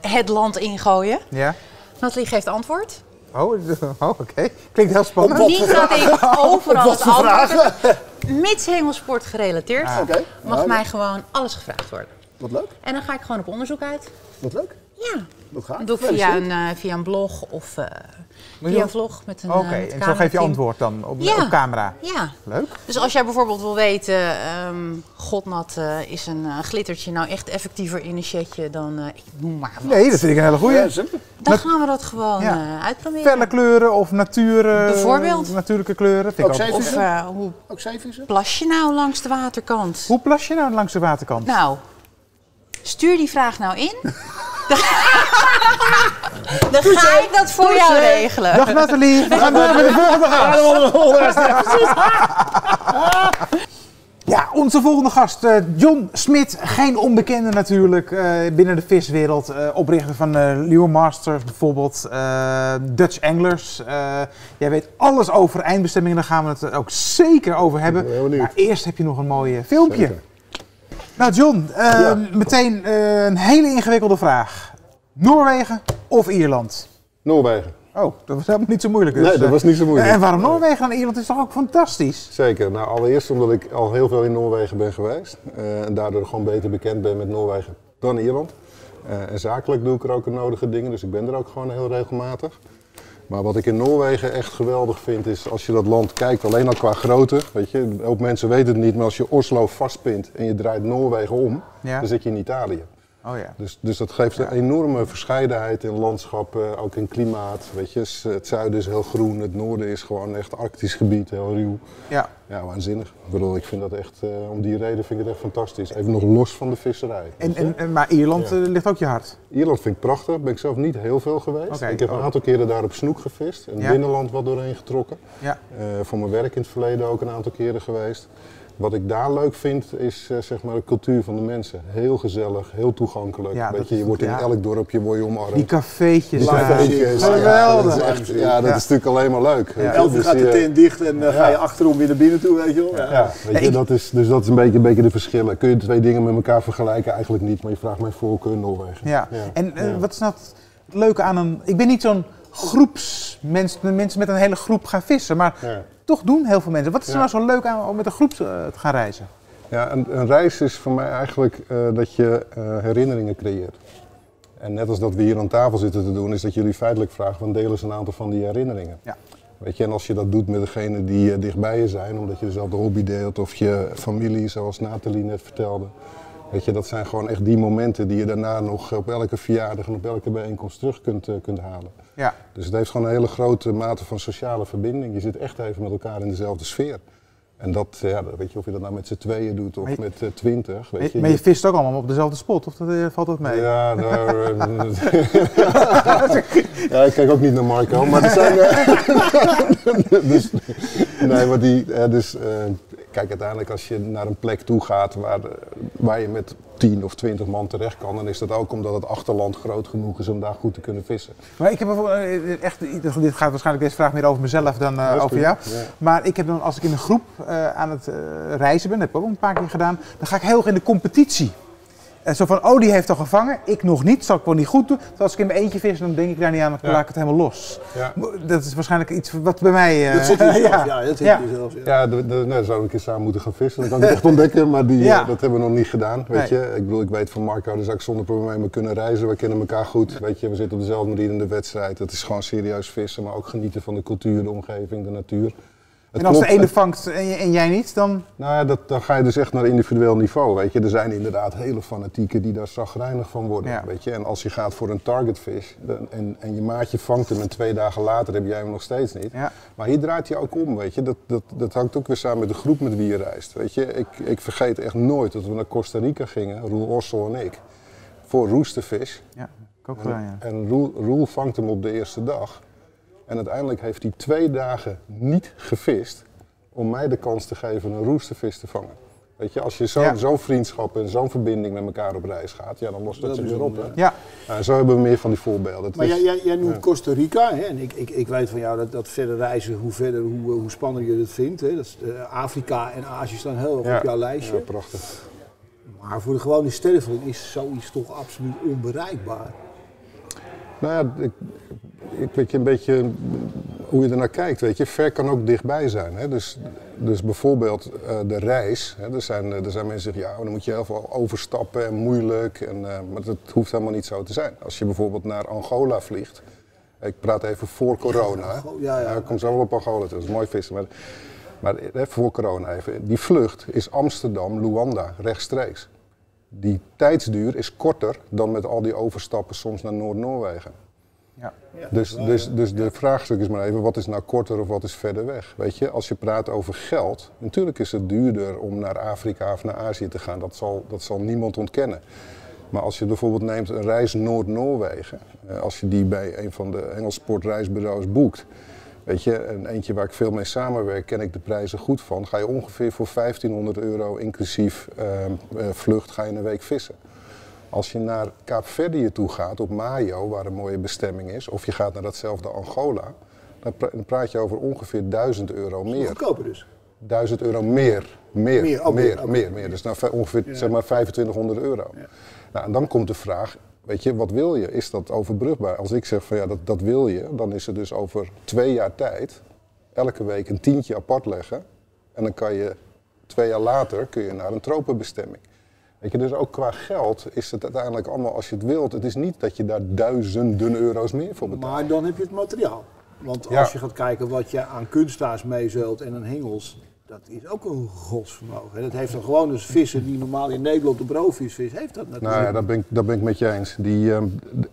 het land ingooien. Ja. Nathalie geeft antwoord. Oh, oh oké. Klinkt heel spannend. Niet dat ik overal het antwoord Mits hengelsport gerelateerd. Ah. Okay. Mag mij gewoon alles gevraagd worden. Wat leuk. En dan ga ik gewoon op onderzoek uit. Wat leuk. Ja. Dat gaat. Doe ik via een, uh, via een blog of uh, via een vlog met een Oké, uh, en zo geef je antwoord dan op, ja. op, camera? Ja. Leuk. Dus als jij bijvoorbeeld wil weten, um, godnat is een glittertje nou echt effectiever in een shetje dan, ik noem maar wat. Nee, dat vind ik een hele goeie. Ja, dan gaan we dat gewoon ja. uitproberen. Felle kleuren of natuur, Bijvoorbeeld. natuurlijke kleuren. Vind ook ik of hoe ook plas je nou langs de waterkant? Hoe plas je nou langs de waterkant? Nou, stuur die vraag nou in. Dan ga ik dat voor jou regelen. Dag Nathalie, we gaan door met de volgende gast. Ja, onze volgende gast, uh, John Smit. Geen onbekende natuurlijk uh, binnen de viswereld. Uh, oprichter van Leo Masters bijvoorbeeld. Dutch Anglers. jij weet alles over eindbestemmingen. Daar gaan we het ook zeker over hebben. Maar eerst heb je nog een mooi filmpje. Zeker. Nou John, ja. meteen een hele ingewikkelde vraag. Noorwegen of Ierland? Noorwegen. Oh, dat was helemaal niet zo moeilijk. Dus. Nee, dat was niet zo moeilijk. En waarom Noorwegen en Ierland is toch ook fantastisch? Zeker. Nou, allereerst omdat ik al heel veel in Noorwegen ben geweest. Uh, en daardoor gewoon beter bekend ben met Noorwegen dan Ierland. En zakelijk doe ik er ook de nodige dingen, dus ik ben er ook gewoon heel regelmatig. Maar wat ik in Noorwegen echt geweldig vind is als je dat land kijkt, alleen al qua grootte. Weet je, ook mensen weten het niet, maar als je Oslo vastpint en je draait Noorwegen om, dan zit je in Italië. Oh ja. dus, dus dat geeft een enorme verscheidenheid in landschappen, ook in klimaat. Weet je, het zuiden is heel groen, het noorden is gewoon echt arctisch gebied, heel ruw. Ja. Ja, waanzinnig. Ik bedoel, ik vind dat echt, uh, om die reden vind ik het echt fantastisch. Even nog los van de visserij. En, en, maar Ierland uh, ligt ook je hart? Ierland vind ik prachtig. Ben ik zelf niet heel veel geweest. Okay. Ik heb een oh. aantal keren daar op snoek gevist. En ja. binnenland wat doorheen getrokken. Ja. Uh, voor mijn werk in het verleden ook een aantal keren geweest. Wat ik daar leuk vind is uh, zeg maar de cultuur van de mensen. Heel gezellig, heel toegankelijk. Ja, Weet je, je wordt in elk dorpje word je omarmd. Die cafeetjes. Die cafeetjes. Ja, dat is, echt, ja, dat is natuurlijk alleen maar leuk. Ja. Elf uur gaat de tent dicht en dan ga je achterom weer naar binnen toe, weet je wel. Ja, weet je, dat is, dus dat is een beetje, een beetje de verschillen. Kun je twee dingen met elkaar vergelijken? Eigenlijk niet, maar je vraagt mij voorkeur Noorwegen. Ja, en uh, wat is nou het leuke aan een... Ik ben niet zo'n groepsmens, mensen met een hele groep gaan vissen, maar toch doen heel veel mensen. Wat is er nou zo leuk aan om met een groep te gaan reizen? Ja, een, een reis is voor mij eigenlijk uh, dat je uh, herinneringen creëert. En net als dat we hier aan tafel zitten te doen, is dat jullie feitelijk vragen van delen eens een aantal van die herinneringen. Ja. Weet je, en als je dat doet met degene die uh, dichtbij je zijn, omdat je dezelfde hobby deelt of je familie, zoals Nathalie net vertelde. Weet je, dat zijn gewoon echt die momenten die je daarna nog op elke verjaardag en op elke bijeenkomst terug kunt, kunt halen. Ja. Dus het heeft gewoon een hele grote mate van sociale verbinding. Je zit echt even met elkaar in dezelfde sfeer. En dat, ja, weet je, of je dat nou met z'n tweeën doet of met uh, twintig. Weet je, maar je vist ook allemaal op dezelfde spot, of dat, uh, valt dat mee? Ja, daar, ja, ik kijk ook niet naar Marco, maar er zijn... dus, nee, maar die, dus kijk, uiteindelijk als je naar een plek toe gaat waar, waar je met 10 of 20 man terecht kan, dan is dat ook omdat het achterland groot genoeg is om daar goed te kunnen vissen. Maar ik heb eh, echt, dit gaat waarschijnlijk deze vraag meer over mezelf dan uh, over jou. Maar ik heb dan, als ik in een groep uh, aan het uh, reizen ben, dat heb ik ook een paar keer gedaan, dan ga ik heel erg in de competitie. En zo van, oh die heeft al gevangen, ik nog niet, zal ik wel niet goed doen. Terwijl als ik in mijn eentje vis, dan denk ik daar niet aan, dan laat ik het helemaal los. Ja. Dat is waarschijnlijk iets wat bij mij... Uh, dat zit hier zelf, ja. dat zit ja. zelf. Ja, ja de, de, nou, zouden we een keer samen moeten gaan vissen, dat kan ik echt ontdekken, maar die, uh, dat hebben we nog niet gedaan, weet je. Ik bedoel, ik weet van Marco, dus ik zonder problemen kunnen reizen, we kennen elkaar goed, weet je. We zitten op dezelfde manier in de wedstrijd, het is gewoon serieus vissen, maar ook genieten van de cultuur, de omgeving, de natuur en als de ene vangt en, jij niet, dan? Nou ja, dat, dan ga je dus echt naar individueel niveau, weet je. Er zijn inderdaad hele fanatieken die daar zagrijnig van worden, weet je. En als je gaat voor een targetfish en, en je maatje vangt hem en twee dagen later heb jij hem nog steeds niet. Ja. Maar hier draait hij ook om, weet je. Dat, dat, dat hangt ook weer samen met de groep met wie je reist, weet je. Ik, ik vergeet echt nooit dat we naar Costa Rica gingen, Roel Ossel en ik, voor roosterfish. Ja, ik ook wel, ja. En Roel, Roel vangt hem op de eerste dag. En uiteindelijk heeft hij twee dagen niet gevist om mij de kans te geven een roestervis te vangen. Weet je, als je zo'n zo vriendschap en zo'n verbinding met elkaar op reis gaat, ja, dan lost dat, zich weer op. Hè? Ja. Nou, zo hebben we meer van die voorbeelden. maar jij, jij, noemt Costa Rica, hè? en ik, ik, ik weet van jou dat, dat verder reizen, hoe verder, hoe, hoe spannender je het vindt. Hè? Dat is, uh, Afrika en Azië staan heel erg op jouw lijstje. Ja, prachtig. Maar voor de gewone sterveling is zoiets toch absoluut onbereikbaar. Nou ja, ik, ik weet je een beetje hoe je er naar kijkt. Weet je. Ver kan ook dichtbij zijn. Hè. Dus, dus bijvoorbeeld uh, de reis. Hè. Er, zijn, er zijn mensen die zeggen, ja, dan moet je heel veel overstappen en moeilijk. En, uh, maar dat hoeft helemaal niet zo te zijn. Als je bijvoorbeeld naar Angola vliegt. Ik praat even voor corona. Ja, ja. ik kom zo wel op Angola, dat is mooi vissen. Maar, maar voor corona even. Die vlucht is Amsterdam-Luanda, rechtstreeks. Die tijdsduur is korter dan met al die overstappen soms naar Noord-Noorwegen. Ja. Dus, dus, dus de vraagstuk is maar even, wat is nou korter of wat is verder weg? Weet je, als je praat over geld, natuurlijk is het duurder om naar Afrika of naar Azië te gaan. Dat zal, dat zal niemand ontkennen. Maar als je bijvoorbeeld neemt een reis Noord-Noorwegen, eh, als je die bij een van de Engelsportreisbureaus boekt, weet je, en eentje waar ik veel mee samenwerk, ken ik de prijzen goed van, ga je ongeveer voor 1500 euro inclusief ehm, eh, vlucht, ga je een week vissen. Als je naar Kaapverdië toe gaat, op Mayo, waar een mooie bestemming is, of je gaat naar datzelfde Angola, dan, praat je over ongeveer 1000 euro meer. Goedkoper dus? 1000 euro meer. Meer, meer, meer, meer, meer. Dus nou, ongeveer zeg maar 2500 euro. Ja. Nou, en dan komt de vraag, weet je, wat wil je? Is dat overbrugbaar? Als ik zeg van ja, dat, dat wil je, dan is het dus over twee jaar tijd elke week een tientje apart leggen. En dan kan je twee jaar later kun je naar een tropenbestemming. Weet je, dus ook qua geld is het uiteindelijk allemaal, als je het wilt, het is niet dat je daar duizenden euro's meer voor betaalt. Maar dan heb je het materiaal. Want als je gaat kijken wat je aan kunstaars meezult en een hengels, dat is ook een godsvermogen. Dat heeft dan gewoon dus vissen die normaal in Nederland de broodvis vis, heeft dat natuurlijk. Nou ja, dat ben ik, dat ben ik met je eens. Die, ehm,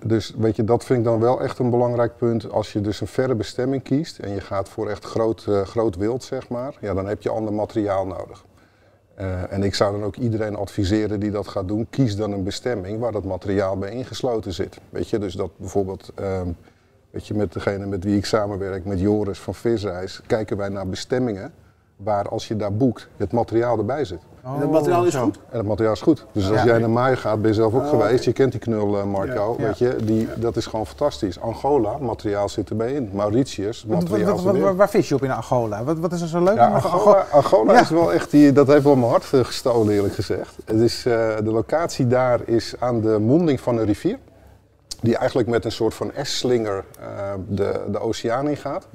dus weet je, dat vind ik dan wel echt een belangrijk punt. Als je dus een verre bestemming kiest en je gaat voor echt groot, uh, groot wild, zeg maar, ja, dan heb je ander materiaal nodig. Uh, en ik zou dan ook iedereen adviseren die dat gaat doen, kies dan een bestemming waar dat materiaal bij ingesloten zit. Weet je, dus dat bijvoorbeeld, uh, weet je, met degene met wie ik samenwerk, met Joris van Visreis, kijken wij naar bestemmingen waar als je daar boekt, het materiaal erbij zit. En het materiaal is goed? En het materiaal is goed. Dus als jij naar Maai gaat, ben je zelf ook oh, geweest. Je kent die knul, uh, Marco. Weet je, die, dat is gewoon fantastisch. Angola, materiaal zit erbij in. Mauritius, materiaal wat, wat, wat, Waar vis je op in Angola? Wat, wat is er zo leuk aan Angola? Angola is wel echt, die, dat heeft wel mijn hart gestolen eerlijk gezegd. Het is, uh, de locatie daar is aan de monding van een rivier. Die eigenlijk met een soort van S-slinger uh, de, de oceaan ingaat.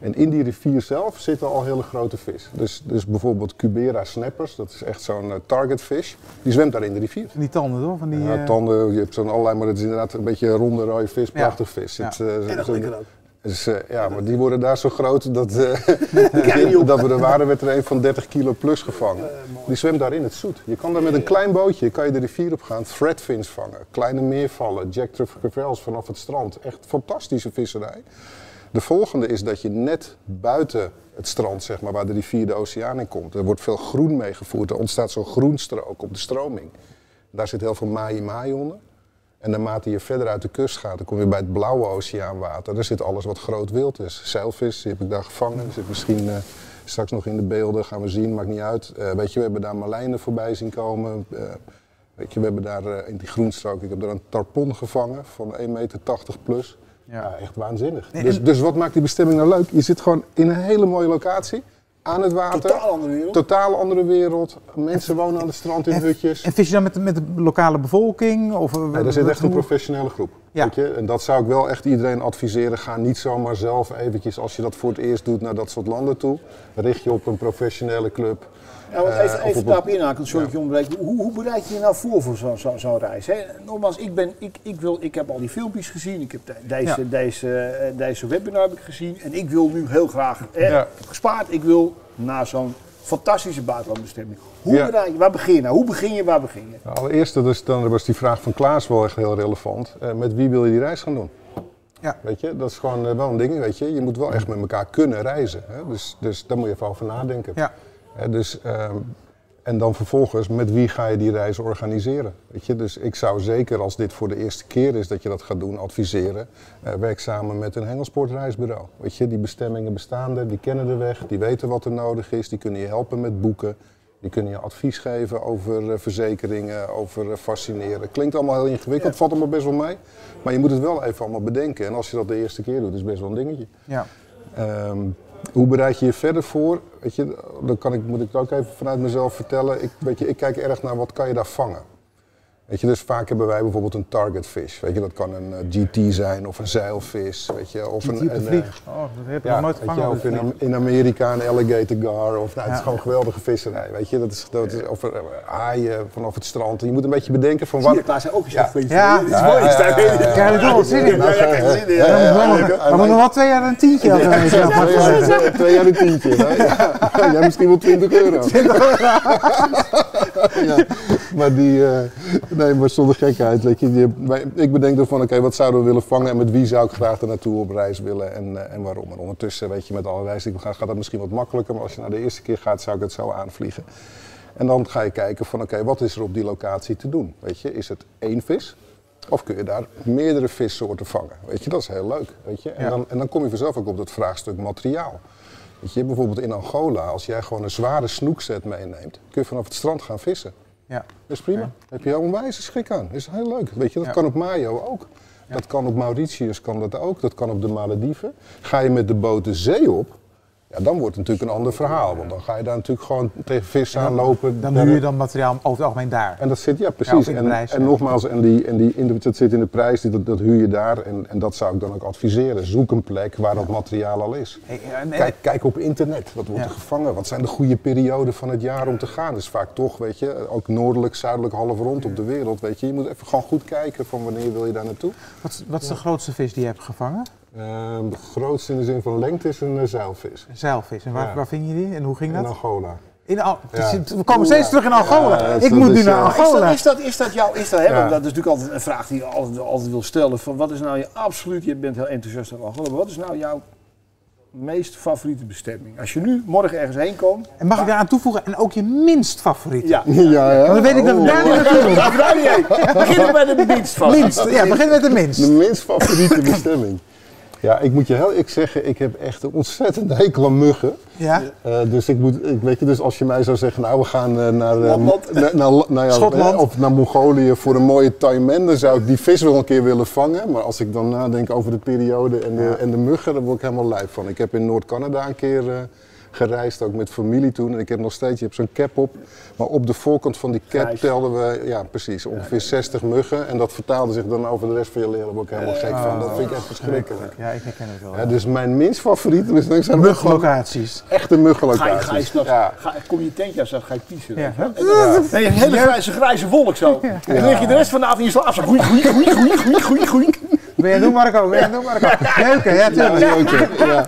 En in die rivier zelf zitten al hele grote vis. Dus, dus bijvoorbeeld Cubera snappers, dat is echt zo'n uh, target fish, die zwemt daar in de rivier. Van die tanden toch? Van die, ja, eh, tanden, je hebt zo'n allerlei, maar het is inderdaad een beetje een ronde rode vis, prachtig vis. Ja. Het, uh, en dat lekker ook. Dus, uh, ja, maar die worden daar zo groot dat, uh, dat we er waren, werd er een van 30 kilo plus gevangen. Die zwemt daar in het zoet. Je kan daar met een klein bootje kan je de rivier op gaan, threadfins vangen, kleine meervallen, jack vanaf het strand. Echt fantastische visserij. De volgende is dat je net buiten het strand, zeg maar, waar de rivier de oceaan in komt. Er wordt veel groen meegevoerd. Er ontstaat zo'n groenstrook op de stroming. Daar zit heel veel maai-maai onder. En naarmate je verder uit de kust gaat, dan kom je bij het blauwe oceaanwater. Daar zit alles wat groot wild is. Zeilvis, die heb ik daar gevangen. Zit misschien uh, straks nog in de beelden, gaan we zien, maakt niet uit. Uh, weet je, we hebben daar marlijnen voorbij zien komen. Uh, weet je, we hebben daar in die groenstrook, ik heb daar een tarpon gevangen van 1,80 meter plus. Ja. ja. echt waanzinnig. dus, dus wat maakt die bestemming nou leuk? Je zit gewoon in een hele mooie locatie aan het water. Totaal andere wereld. Totaal andere wereld. Mensen wonen aan de strand in en, hutjes. En vis je dan met, met de lokale bevolking? Of, nee, er zit echt een professionele groep. Ja. Weet je? En dat zou ik wel echt iedereen adviseren. Ga niet zomaar zelf eventjes, als je dat voor het eerst doet, naar dat soort landen toe. Richt je op een professionele club. Ja, want even, uh, even daarop inhaken, sorry ja. onderbreek. Hoe, hoe, bereid je je nou voor voor zo'n zo, zo reis? Hè? Nogmaals, ik, ben, ik, ik, wil, ik heb al die filmpjes gezien, ik heb de, deze, ja. deze, deze webinar heb ik gezien en ik wil nu heel graag, hè, ja. gespaard, ik wil naar zo'n fantastische buitenlandbestemming. Hoe ja. bereid je, waar begin je nou? Hoe begin je, waar begin je? Nou, allereerst, dus, dan was die vraag van Klaas wel echt heel relevant. Uh, met wie wil je die reis gaan doen? Ja. Weet je, dat is gewoon uh, wel een ding, weet je. Je moet wel echt met elkaar kunnen reizen. Hè? Dus, dus daar moet je even over nadenken. Ja. dus, uh, en dan vervolgens, met wie ga je die reis organiseren? Weet je? Dus ik zou zeker, als dit voor de eerste keer is dat je dat gaat doen, adviseren. Uh, werk samen met een Hengelsportreisbureau. Weet je, die bestemmingen bestaan er, die kennen de weg, die weten wat er nodig is, die kunnen je helpen met boeken. Die kunnen je advies geven over uh, verzekeringen, over uh, fascineren. Klinkt allemaal heel ingewikkeld, ja. valt allemaal best wel mee. Maar je moet het wel even allemaal bedenken. En als je dat de eerste keer doet, is best wel een dingetje. Ja. Um, hoe bereid je je verder voor? Weet je, dan kan ik, moet ik het ook even vanuit mezelf vertellen. Ik, weet je, ik kijk erg naar wat kan je daar vangen. Weet je, dus vaak hebben wij bijvoorbeeld een target fish. Weet je, dat kan een uh, GT zijn of een zeilvis. Weet je, of GT een, een, een oh, dat heb je ja, nog nooit gevangen. Je, of in, in, Amerika een alligator gar. Of, nou, het is gewoon geweldige visserij. Weet je, dat is, dat is of uh, haaien vanaf het strand. Je moet een beetje bedenken van wat. Daar zijn ook eens ja. ja. Ja, dat is mooi. Ja, ja, ja, ja, ja, ja, zin in. We moeten nog wel twee jaar een tientje hebben. Twee jaar een tientje. Jij misschien wel 20 euro. Maar die. Nee, maar zonder gekheid. Weet je, je, ik bedenk dan van, oké, okay, wat zouden we willen vangen en met wie zou ik graag er naartoe op reis willen en, uh, en waarom. En ondertussen, weet je, met alle reizen gaat, gaat dat misschien wat makkelijker, maar als je naar de eerste keer gaat, zou ik het zo aanvliegen. En dan ga je kijken van, oké, okay, wat is er op die locatie te doen? Weet je, is het één vis? Of kun je daar meerdere vissoorten vangen? Weet je, dat is heel leuk. Weet je? En, ja. dan, en dan kom je vanzelf ook op dat vraagstuk materiaal. Weet je, bijvoorbeeld in Angola, als jij gewoon een zware snoekset meeneemt, kun je vanaf het strand gaan vissen. Ja. Dat is prima. Heb je een wijze schrik aan. Dat is heel leuk. Weet je, dat ja. kan op Mayo ook. Ja. Dat kan op Mauritius kan dat ook. Dat kan op de Malediven. Ga je met de boot de zee op, ja, dan wordt het natuurlijk een ander verhaal. Want dan ga je daar natuurlijk gewoon tegen vis aanlopen. Dan huur je dan materiaal over het algemeen daar. En dat zit, ja precies. Ja, en, prijs, en, nogmaals, en, die, en die, in de, dat zit in de prijs, dat, dat huur je daar. En, en dat zou ik dan ook adviseren. Zoek een plek waar dat materiaal al is. Hey, en, kijk, kijk op internet. Wat wordt er gevangen? Wat zijn de goede perioden van het jaar om te gaan? Dat is vaak toch, weet je, ook noordelijk, zuidelijk, half rond op de wereld. Weet je. je moet even gewoon goed kijken van wanneer wil je daar naartoe. Wat, wat is de grootste vis die je hebt gevangen? Uh, de grootste in de zin van lengte is een uh, zeilvis. Een zeilvis. En waar, ja. waar vind je die en hoe ging in dat? Angola. In Al ja. We komen steeds terug in Angola. Ja, ik moet nu naar Angola. Is dat, is dat, is dat jouw, is dat, hè, dat is natuurlijk altijd een vraag die je altijd, altijd wil stellen. Van wat is nou je absoluut, je bent heel enthousiast over Angola, maar wat is nou jouw meest favoriete bestemming? Als je nu morgen ergens heen komt. En mag ik daar aan toevoegen, en ook je minst favoriete? Ja, ja, ja. Want dan weet ik dat we daar niet naartoe moeten. Begin bij de minst favoriete. Minst, ja, begin met de minst. De minst favoriete bestemming. Ja, ik moet je heel ik zeggen, ik heb echt een ontzettend hekel aan muggen. Ja. Uh, dus ik moet, ik weet je, dus als je mij zou zeggen, nou we gaan uh, naar, uh, naar, naar, naar ja, of naar Mongolië voor een mooie taimen, dan zou ik die vis wel een keer willen vangen. Maar als ik dan nadenk over de periode en de, ja. en de muggen, dan word ik helemaal lijf van. Ik heb in Noord-Canada een keer gereisd, ook met familie toen. En ik heb nog steeds, je hebt zo'n cap op. Maar op de voorkant van die cap Grijs. telden we, ja precies, ongeveer 60 muggen. En dat vertaalde zich dan over de rest van je ik helemaal gek Oh. van. Dat vind ik echt verschrikkelijk. Ja, ik herken het wel. Ja, dus mijn minst favoriete is dan zijn Mugglocaties. Echte Ga je, muggenlocaties. ga je Ja. ga, kom je tentje uit, ga je piezen. Ja. Ja. Nee, een hele grijze, grijze wolk zo. En dan lig je de rest van de avond in je slaap zo. Goeie, goeie, goeie, goeie, goeie, goeie, Ben je doen Marco? Ben je doen Marco? Leuke, ja tuurlijk. Ja, ja.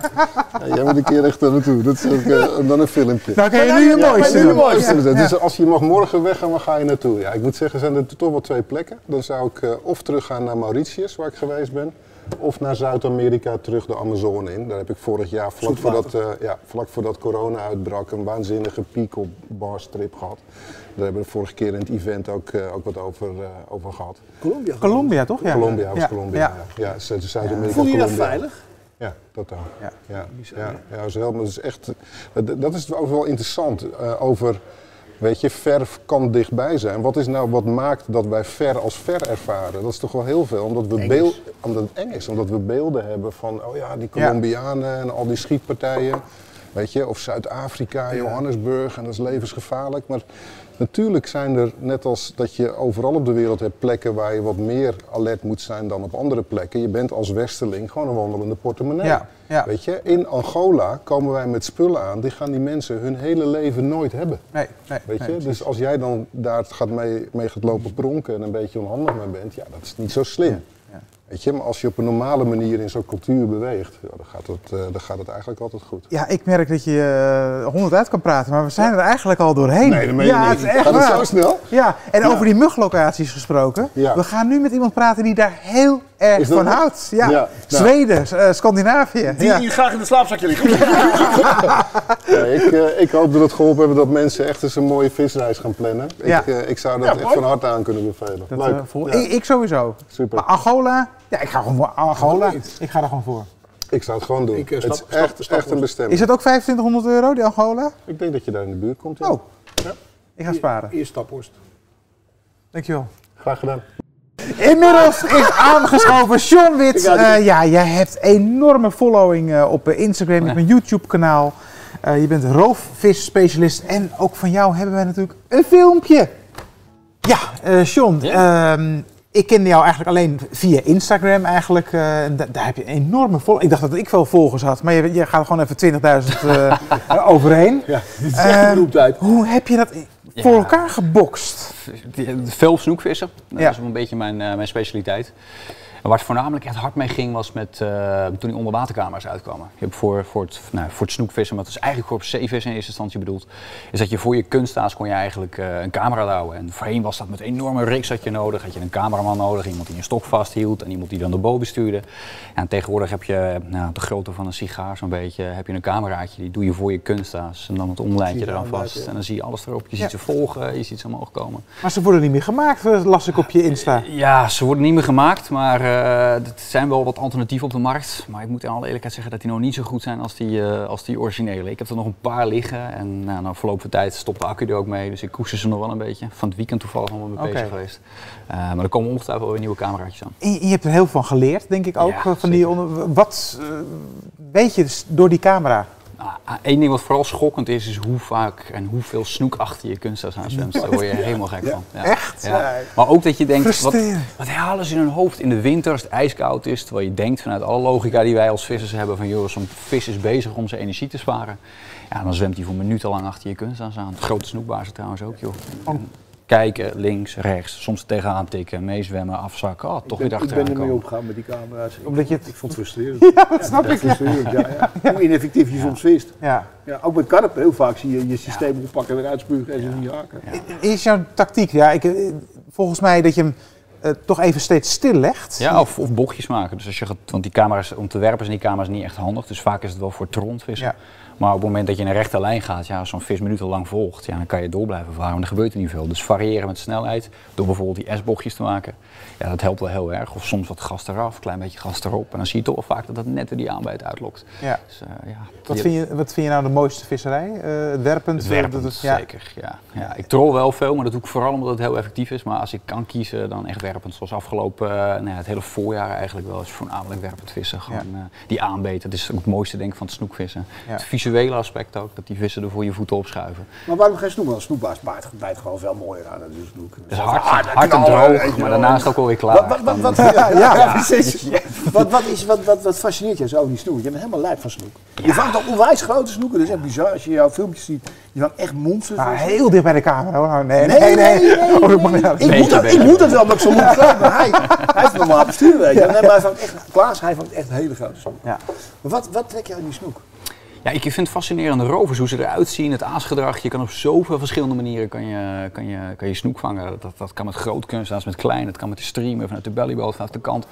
Ja, jij moet een keer echt daar naartoe. Dat is ook, eh, dan een filmpje. Nou kan je nu je mooiste doen. mooiste. Ja. Dus als je mag morgen weggaan, waar ga je naartoe? Ja, ik moet zeggen, zijn er toch wel twee plekken. Dan zou ik uh, of teruggaan naar Mauritius, waar ik geweest ben. of naar Zuid-Amerika terug de Amazone in. Daar heb ik vorig jaar, vlak voordat, uh, ja, vlak voordat corona uitbrak, een waanzinnige piek op barstrip gehad. Daar hebben we de vorige keer in het event ook, uh, ook wat over, uh, over gehad. Colombia? Colombia toch? Ja. Colombia was ja. Colombia, ja. ja. ja Zuid-Amerika, Voel je dat veilig? Ja, totaal. Ja, ja, ja, ja, dat is heel, dat is echt, dat is ook wel interessant uh, over Weet je, ver kan dichtbij zijn. Wat is nou wat maakt dat wij ver als ver ervaren? Dat is toch wel heel veel, omdat, we beeld, omdat het eng is. Omdat we beelden hebben van, oh ja, die Colombianen en al die schietpartijen. Weet je, of Zuid-Afrika, Johannesburg, en dat is levensgevaarlijk. Maar Natuurlijk zijn er, net als dat je overal op de wereld hebt plekken waar je wat meer alert moet zijn dan op andere plekken. Je bent als westerling gewoon een wandelende portemonnee. Ja, ja. Weet je, in Angola komen wij met spullen aan, die gaan die mensen hun hele leven nooit hebben. Nee, nee, Weet je, dus als jij dan daar gaat mee, mee gaat lopen pronken en een beetje onhandig mee bent, ja, dat is niet zo slim. Weet je, maar als je op een normale manier in zo'n cultuur beweegt, ja, dan, gaat het, uh, dan gaat het eigenlijk altijd goed. Ja, ik merk dat je uh, honderd uit kan praten, maar we zijn er eigenlijk al doorheen. Nee, dat meen je ja, niet. Het gaat het zo snel? Ja, en over die muglocaties gesproken. We gaan nu met iemand praten die daar heel erg van houdt. Ja. ja. Nou. Zweden, uh, Scandinavië. Die hier graag in de slaapzakje liggen. ik, ik, hoop dat het geholpen hebben dat mensen echt eens een mooie visreis gaan plannen. Ik, ik zou dat echt van harte aan kunnen bevelen. Dat, Leuk. Ik, ik, sowieso. Super. Maar Angola, ja, ik ga gewoon voor Angola. Ik ga er gewoon voor. Ik zou het gewoon doen. Ik, uh, het is echt, echt een bestemming. Is het ook 2500 euro, die Angola? Ik denk dat je daar in de buurt komt. Ja. Oh, ja. ik ga sparen. Eerst staphorst. Dankjewel. Graag gedaan. Inmiddels is aangeschoven Sean Wit. Uh, ja, jij hebt enorme following uh, op Instagram, op mijn YouTube-kanaal. Uh, je bent roofvis-specialist en ook van jou hebben wij natuurlijk een filmpje. Ja, Sean, ja. Ehm, ik kende jou eigenlijk alleen via Instagram eigenlijk. Uh, daar heb je een enorme volgers. Ik dacht dat ik veel volgers had, maar je, je gaat gewoon even 20.000 uh, overheen. Ja, dit is echt uh, Hoe heb je dat voor elkaar gebokst? Veel snoekvissen. Dat ja. is wel een beetje mijn, uh, mijn specialiteit. En waar het voornamelijk echt hard mee ging was met, uh, toen die onderwatercamera's uitkwamen. Je hebt voor, voor, het, nou, voor het snoekvissen, maar het is eigenlijk voor zeevissen in eerste instantie bedoeld, is dat je voor je kunststaas kon je eigenlijk uh, een camera houden. En voorheen was dat met een enorme rigs had je nodig. Had je een cameraman nodig, iemand die een stok vasthield en iemand die dan de boot bestuurde. En tegenwoordig heb je nou, de grootte van een sigaar zo'n beetje, heb je een cameraatje, die doe je voor je kunststaas en dan het omlijntje eraan vast. En dan zie je alles erop. Je ziet ze volgen, je ziet ze omhoog komen. Maar ze worden niet meer gemaakt, las ik op je Insta. Ja, ze worden niet meer gemaakt, maar er zijn wel wat alternatieven op de markt, maar ik moet in alle eerlijkheid zeggen dat die nog niet zo goed zijn als die, uh, als die originele. Ik heb er nog een paar liggen en nou, na verloop van tijd stopt de accu er ook mee, dus ik koester ze nog wel een beetje. Van het weekend toevallig nog mee bezig geweest. Uh, maar er komen ongetwijfeld wel weer nieuwe cameraatjes aan. En je hebt er heel veel van geleerd, denk ik ook. Ja, van die onder... Wat weet je dus door die camera? Nou, één ding wat vooral schokkend is, is hoe vaak en hoeveel snoek achter je kunsthuis aan zwemt. Daar word je helemaal gek van. Ja. Echt? Ja. Maar ook dat je denkt, wat, wat, halen ze in hun hoofd in de winter als het ijskoud is? Terwijl je denkt vanuit alle logica die wij als vissers hebben van joh, zo'n vis is bezig om zijn energie te sparen. Ja, dan zwemt hij voor minutenlang achter je kunsthuis aan. Grote snoekbazen trouwens ook joh. Oh kijken, links, rechts, soms tegenaan tikken, meezwemmen, afzakken. Oh, toch weer achteraan Ik ben ermee opgegaan met die camera's. Omdat je het... Ik vond het frustrerend. Ja, dat snap ik. Frustrerend, ja. ja. Hoe ineffectief je soms vist. Ja. Ja, ook met karpen, heel vaak zie je je systeem oppakken en weer uitspugen en ze niet haken. Is jouw tactiek, ja, ik, eh, volgens mij dat je hem uh, toch even steeds stil legt. Ja, of, of bochtjes maken. Dus als je gaat, want die camera's, om te werpen zijn die camera's niet echt handig. Dus vaak is het wel voor trontvissen. Ja. Maar op het moment dat je in een rechte lijn gaat, ja, zo'n vis minutenlang volgt, ja, dan kan je door blijven varen, maar er gebeurt er niet veel. Dus variëren met snelheid, door bijvoorbeeld die S-bochtjes te maken, ja, dat helpt wel heel erg. Of soms wat gas eraf, een klein beetje gas erop. En dan zie je toch wel vaak dat dat net die aanbijt uitlokt. Ja. Dus, uh, ja, wat, vind je, wat vind je nou de mooiste visserij? Uh, het werpend? Het werpend, dat ja. zeker. Ja. Ja, ik trol wel veel, maar dat doe ik vooral omdat het heel effectief is. Maar als ik kan kiezen, dan echt werpend. Zoals afgelopen, uh, nou ja, het hele voorjaar eigenlijk wel, is voornamelijk werpend vissen. Gewoon die aanbeet, dat is ook het mooiste denk ik van het snoekvissen. Het visuele aspect ook, dat die vissen er voor je voeten opschuiven. Maar waarom geen snoek? Want snoekbaas bijt gewoon veel mooier aan dan de snoek. Het is hard, hard, hard en droog, maar daarnaast ook alweer klaar. Wat, wat, wat, ja, ja, precies. Wat, wat, is, wat, wat, wat fascineert je zo die snoek? Je bent helemaal lijp van snoek. Je vangt al onwijs grote snoeken, dat is echt bizar. Als je jouw filmpjes ziet, je vangt echt monsters. Maar heel dicht bij de camera hoor. Nee, nee, nee. nee, oh, ik, moet dat, ik moet dat wel, maar ik zo moet maar hij, hij heeft normaal bestuur, weet je. Nee, maar hij vangt echt, Klaas, hij vangt echt hele grote snoek. Ja. Maar wat, wat trek je aan die snoek? Ja, ik vind het fascinerende rovers, hoe ze eruit zien, het aasgedrag. Je kan op zoveel verschillende manieren kan je, kan je, kan je snoek vangen. Dat, dat kan met groot kunst, met klein, dat kan met de streamer, vanuit de bellyboot, vanuit de kant.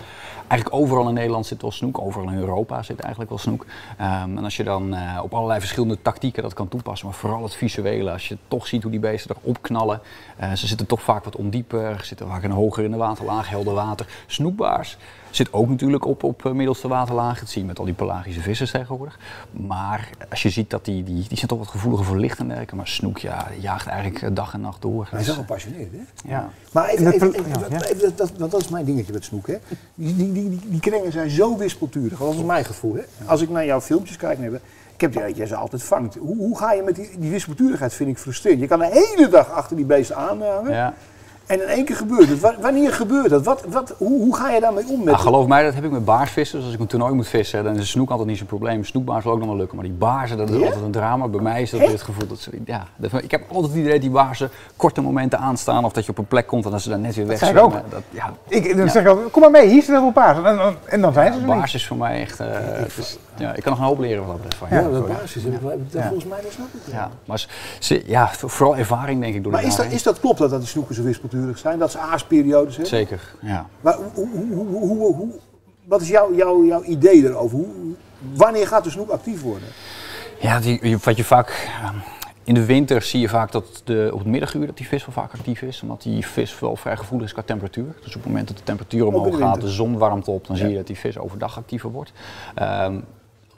Eigenlijk overal in Nederland zit wel snoek, overal in Europa zit eigenlijk wel snoek. Ehm, en als je dan uh, op allerlei verschillende tactieken dat kan toepassen, maar vooral het visuele, als je toch ziet hoe die beesten erop knallen. Uh, ze zitten toch vaak wat ondieper, zitten vaak een hoger in de waterlaag, helder water. Snoekbaars Zit ook natuurlijk op, op eh, middelste waterlaag. Dat zie je met al die pelagische vissers tegenwoordig. Maar als je ziet dat die, die, die zijn toch wat gevoeliger voor licht en dergelijke. Maar snoek, ja, jaagt eigenlijk eh, dag en nacht door. Hij is wel gepassioneerd, hè? Ja. Maar even, even, even, dat, dat, dat, is mijn dingetje met snoek, hè? Die, die, die, die kringen zijn zo wispelturig. Dat is mijn gevoel, hè? Als ik naar jouw filmpjes kijk, ik heb die dat jij ze altijd vangt. Hoe, hoe ga je met die, die wispelturigheid, vind ik frustrerend. Je kan de hele dag achter die beesten aanhangen. Ja. En in één keer gebeurt het. Wanneer gebeurt dat? Wat, wat, hoe, hoe ga je daarmee om? Met nou, geloof mij, dat heb ik met baarsvissen. Dus als ik een toernooi moet vissen, dan is een snoek altijd niet zo'n probleem. Snoekbaars zal ook nog wel lukken. Maar die baarzen, dat is altijd een drama. Bij mij is dat het gevoel dat ze... Ja, ik heb altijd het idee dat die baarzen korte momenten aanstaan. Of dat je op een plek komt en dat ze dan net weer weg zijn. ook. Dat, ja, ik, dan zeg ik ook, kom maar mee, hier zijn heel veel paarden. En, en, dan zijn ze er Baars is voor mij echt... Uh, ja, ik kan nog een hoop leren wat dat betreft. Van, ja, dat basis. Ja. Volgens mij dat snap ik. Ja, maar ja, vooral ervaring denk ik door Maar is dat, is dat klopt dat, dat die snoeken zo wispelturig zijn? Dat ze aasperiodes? Zeker, ja. Maar hoe, hoe, hoe, hoe wat is jouw, jouw, jouw idee erover? Hoe, wanneer gaat de snoek actief worden? Ja, die, wat je vaak... Ehm, in de winter zie je vaak dat de, op het middaguur dat die vis wel vaak actief is. Omdat die vis wel vrij gevoelig is qua temperatuur. Dus op het moment dat de temperatuur omhoog gaat, de zon warmt op, dan zie je dat die vis overdag actiever wordt. Um,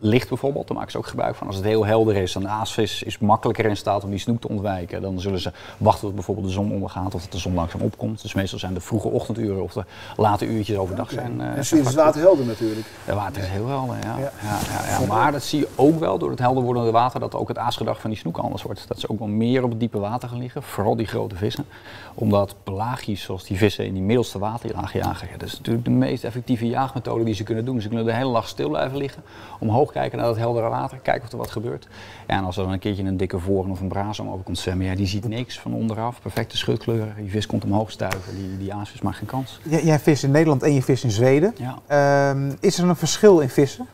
licht bijvoorbeeld, daar maken ze ook gebruik van. Als het heel helder is, dan de aasvis is makkelijker in staat om die snoek te ontwijken. Dan zullen ze wachten tot bijvoorbeeld de zon ondergaat of dat de zon langzaam opkomt. Dus meestal zijn de vroege ochtenduren of de late uurtjes overdag zijn. Uh, en is het water helder natuurlijk. Het water is heel helder, ja. Ja. ja. Ja, Maar dat zie je ook wel door het helder wordende water dat ook het aasgedrag van die snoek anders wordt. Dat ze ook wel meer op het diepe water gaan liggen, vooral die grote vissen. Omdat pelagisch, zoals die vissen in die middelste waterlaag jagen, dat is natuurlijk de meest effectieve jaagmethode die ze kunnen doen. Ze kunnen de hele dag stil blijven liggen, omhoog kijken naar dat heldere water, kijken of er wat gebeurt. Ja, en als er dan een keertje een dikke voren of een braas over komt zwemmen, ja, die ziet niks van onderaf. Perfecte schutkleuren, die vis komt omhoog stuiven, die, die aasvis maakt geen kans. Jij, jij vis in Nederland en je vis in Zweden. Ja. Ehm, is er een verschil in vissen?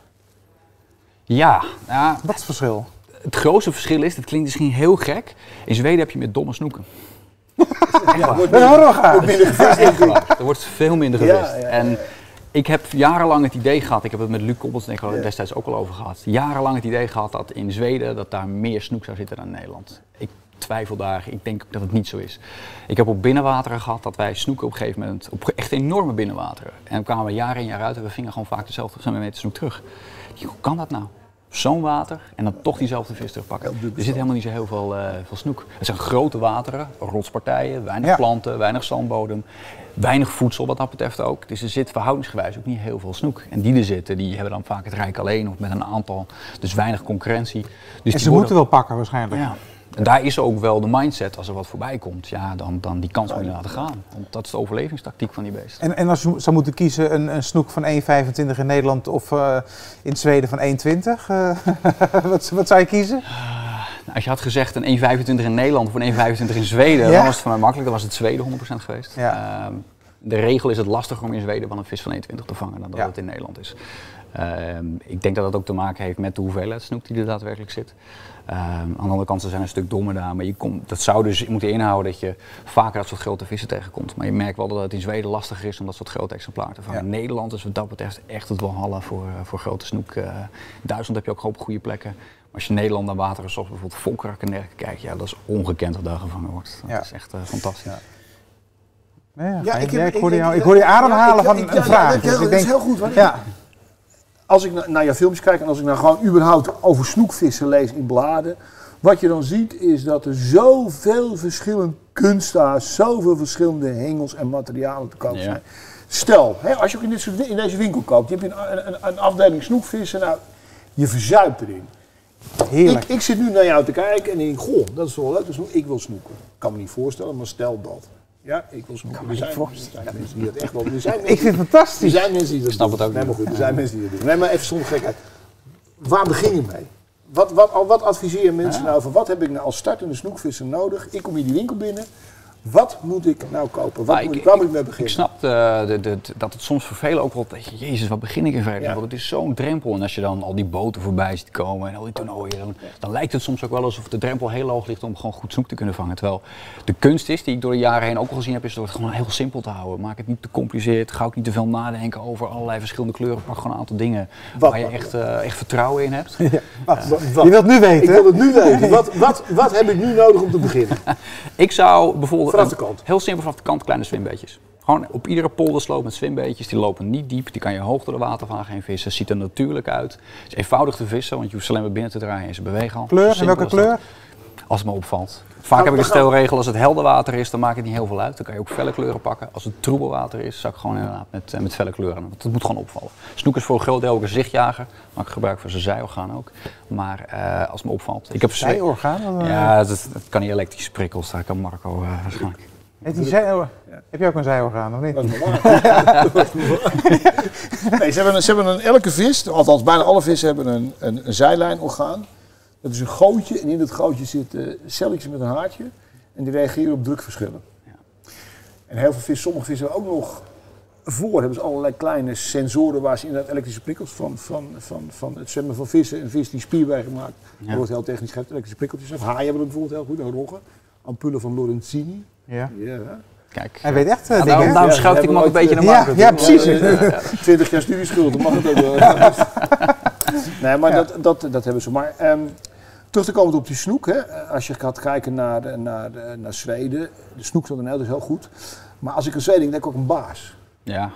Ja. ja. Wat is het verschil? Het grootste verschil is, dat klinkt misschien heel gek, in Zweden heb je met domme snoeken. ja, wordt minder gevist. Er wordt veel minder gevist. Ja, ja, en ik heb jarenlang het idee gehad, ik heb het met Luc Koppels destijds ook al over gehad, jarenlang het idee gehad dat in Zweden dat daar meer snoek zou zitten dan in Nederland. Ik twijfel daar, ik denk dat het niet zo is. Ik heb op binnenwateren gehad dat wij snoeken op een gegeven moment, op echt enorme binnenwateren. En dan kwamen we jaar in jaar uit en we vingen gewoon vaak dezelfde meter snoek terug. Hoe kan dat nou? zo'n water en dan toch diezelfde vis terugpakken. Er zit helemaal niet zo heel veel, uh, veel snoek. Het zijn grote wateren, rotspartijen, weinig planten, weinig zandbodem. Weinig voedsel wat dat betreft ook. Dus er zit verhoudingsgewijs ook niet heel veel snoek. En die er zitten, die hebben dan vaak het rijk alleen of met een aantal. Dus weinig concurrentie. Dus en ze moeten wel pakken waarschijnlijk. Ja. En daar is ook wel de mindset, als er wat voorbij komt, ja, dan, dan die kans moet je laten gaan. Want dat is de overlevingstactiek van die beesten. En, en als je zou moeten kiezen, een, een snoek van 1,25 in Nederland of uh, in Zweden van 1,20, uh, wat, wat zou je kiezen? Als je had gezegd een 1,25 in Nederland of een 1,25 in Zweden, dan was het voor mij makkelijk. Dan was het Zweden 100% geweest. Ja. Uh, de regel is het lastiger om in Zweden van een vis van 1,20 te vangen dan dat het in Nederland is. Ehm, ik denk dat dat ook te maken heeft met de hoeveelheid snoek die er daadwerkelijk zit. Um, aan de andere kant, ze zijn een stuk dommer daar. Maar je komt, dat zou dus moeten inhouden dat je vaker dat soort grote vissen tegenkomt. Maar je merkt wel dat het in Zweden lastiger is om dat soort grote exemplaren te vangen. Nederland is wat dat betreft echt het walhalla voor, uh, voor grote snoek. Uh, in Duitsland heb je ook gewoon goede plekken. Als je Nederland naar wateren zoals bijvoorbeeld Volkerak en dergelijke kijkt, ja, dat is ongekend wat daar gevangen wordt. Dat is echt uh, fantastisch. Ja, ja, ik, ik, hoorde jou, ik hoorde je ademhalen van een vraag. Dus dat is heel goed. ja als ik naar jouw films kijk en als ik nou gewoon überhaupt over snoekvissen lees in bladen, wat je dan ziet is dat er zoveel verschillende kunsthaars, zoveel verschillende hengels en materialen te koop zijn. Stel, hè, als je ook in, dit in, deze winkel koopt, je hebt een, een, een afdeling snoekvissen, nou, je verzuipt erin. Heerlijk. Ik, ik, zit nu naar jou te kijken en denk, goh, dat is wel leuk, dus ik wil snoeken. Ik kan me niet voorstellen, maar stel dat. Ja, ik wil smoken. Er zijn, zijn mensen die het echt wel... Er zijn ik vind het fantastisch. Er zijn mensen die dat Snap het ook nee, maar goed, Er zijn mensen die dat doen. Nee, maar even zonder gekheid. Waar begin je mee? Wat, wat, wat adviseer je mensen nou van wat heb ik nou als startende snoekvisser nodig? Ik kom hier die winkel binnen. Wat moet ik nou kopen? Wat moet, ik, waar moet ik mee beginnen? Ik snap de, de, de, dat het soms voor velen ook wel dat je, jezus, wat begin ik in vredesnaam? Want het is zo'n drempel. En als je dan al die boten voorbij ziet komen en al die toernooien, dan, dan, lijkt het soms ook wel alsof de drempel heel hoog ligt om gewoon goed snoek te kunnen vangen. Terwijl de kunst is, die ik door de jaren heen ook al gezien heb, is door het gewoon heel simpel te houden. Maak het niet te compliceerd, ga ook niet te veel nadenken over allerlei verschillende kleuren. Pak gewoon een aantal dingen wat, waar je echt, uh, echt vertrouwen in hebt. Ja, wat, wat, je wilt nu weten? Ik wil het nu weten. wat, wat, wat heb ik nu nodig om te beginnen? ik zou bijvoorbeeld... Vanaf de kant. Heel simpel vanaf de kant kleine zwembeetjes. Gewoon op iedere poldersloop met zwembeetjes. Die lopen niet diep. Die kan je hoog door de watervaan geen vissen. Ziet er natuurlijk uit. Het is eenvoudig te vissen, want je hoeft alleen maar binnen te draaien en ze bewegen al. Kleur? En welke kleur? Als het me opvalt. Vaak heb ik een stelregel, als het helder water is, dan maakt het niet heel veel uit. Dan kan je ook felle kleuren pakken. Als het troebel water is, zou ik gewoon inderdaad met, uh, met felle kleuren. Want het moet gewoon opvallen. Snoek is voor een groot deel ook een zichtjager. Maak ik gebruik van zijn zijorgaan ook. Maar uh, als het me opvalt. Ik heb zijorgaan? Ja, dat, kan niet elektrische prikkels. Daar kan Marco uh, waarschijnlijk. Heeft die zij, oh, heb je ook een zijorgaan, of niet? Dat is normaal. nee, ze hebben, een, ze hebben een, elke vis, althans bijna alle vissen hebben een, een, een zijlijnorgaan. Dat is een gootje en in dat gootje zitten celletjes met een haartje. En die reageren op drukverschillen. Ja. En heel veel vissen, sommige vissen hebben ook nog voor hebben ze allerlei kleine sensoren waar ze inderdaad elektrische prikkels van, van, van, van het zwemmen van vissen. Een vis die spierwegen maakt, ja. dat wordt heel technisch gegeven, elektrische prikkeltjes. Of haaien hebben dat bijvoorbeeld heel goed, een roggen. Ampullen van Lorenzini. Ja. ja. Kijk. Hij weet echt uh, dingen. Daarom, daarom schuift ik hem ook een beetje naar Marco. Ja, ja, precies. Twintig jaar studieschuld, dat mag het ook wel. nee, maar dat, dat, dat hebben ze. Maar um, terug te komen op die snoek. Hè. Als je gaat kijken naar, naar, naar Zweden. De snoek de Nederland is heel goed. Maar als ik een Zweden denk, denk ik ook een baas. Ja.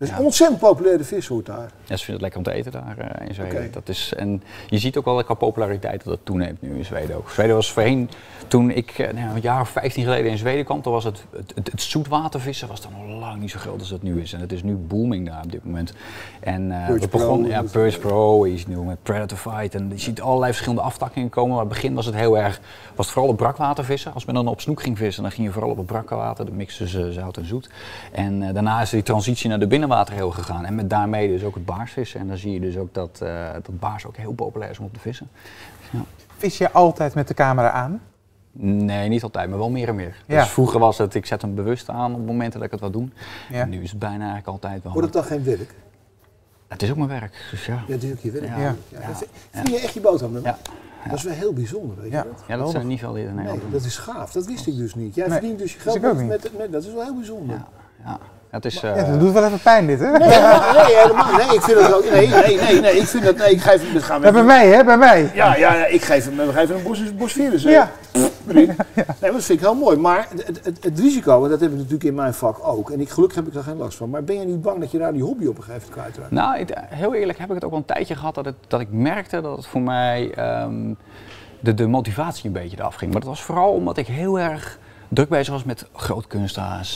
Dat is een ontzettend populaire vissoort daar. Ja, ze vinden het lekker om te eten daar uh, in Zweden. Okay. Dat is, en je ziet ook wel qua populariteit dat het toeneemt nu in Zweden ook. Zweden was voorheen, toen ik uh, nou, een jaar of 15 geleden in Zweden kwam, toen was het, het, het, het zoetwatervissen was dan nog lang niet zo groot als het nu is. En het is nu booming daar op dit moment. En uh, we begonnen, ja, Purge Pro is nu met Predator Fight. En je ziet allerlei verschillende aftakkingen komen. Maar in het begin was het heel erg, was het vooral op brakwatervissen. Als men dan op snoek ging vissen, dan ging je vooral op het brakwater, de mix tussen zout en zoet. En daarna is die transitie naar de binnenwater heel gegaan. En met daarmee dus ook het baarsvissen. En dan zie je dus ook dat, uh, dat baars ook heel populair is om op te vissen. Ja. Vis je altijd met de camera aan? Nee, niet altijd, maar wel meer en meer. Ja. Dus vroeger was het, ik zet hem bewust aan op momenten dat ik het wat doen. Ja. En nu is het bijna eigenlijk altijd wel. Wordt het dan geen werk? Het is ook mijn werk, dus ja. Ja, het is ook je werk. Ja. Ja. Vind je echt je boterham met ja. Dat is wel heel bijzonder, weet je ja. dat? Ja, dat zijn niet veel die nee, dat is gaaf. Dat wist ik dus niet. Jij nee. verdient dus je geld met, met, met, dat is wel heel bijzonder. Ja. Ja. Het is, uh... ja, dat doet wel even pijn dit, hè? Nee, nee, helemaal. Nee, ik vind het ook. Nee, nee, nee, nee. Ik vind dat. Nee, ik geef hem. Gaan we bij mij, hè? Bij mij. Ja, ja, ja ik geef hem. We geven een bos, bosvirus. Ja. Nee, maar dat vind ik heel mooi. Maar het, het, het risico, en dat heb ik natuurlijk in mijn vak ook. En ik, gelukkig heb ik daar geen last van. Maar ben je niet bang dat je daar die hobby op een gegeven moment kwijtraakt? Nou, ik, heel eerlijk heb ik het ook wel een tijdje gehad dat, het, dat ik merkte dat het voor mij um, de, de motivatie een beetje eraf ging. Maar dat was vooral omdat ik heel erg druk bezig was met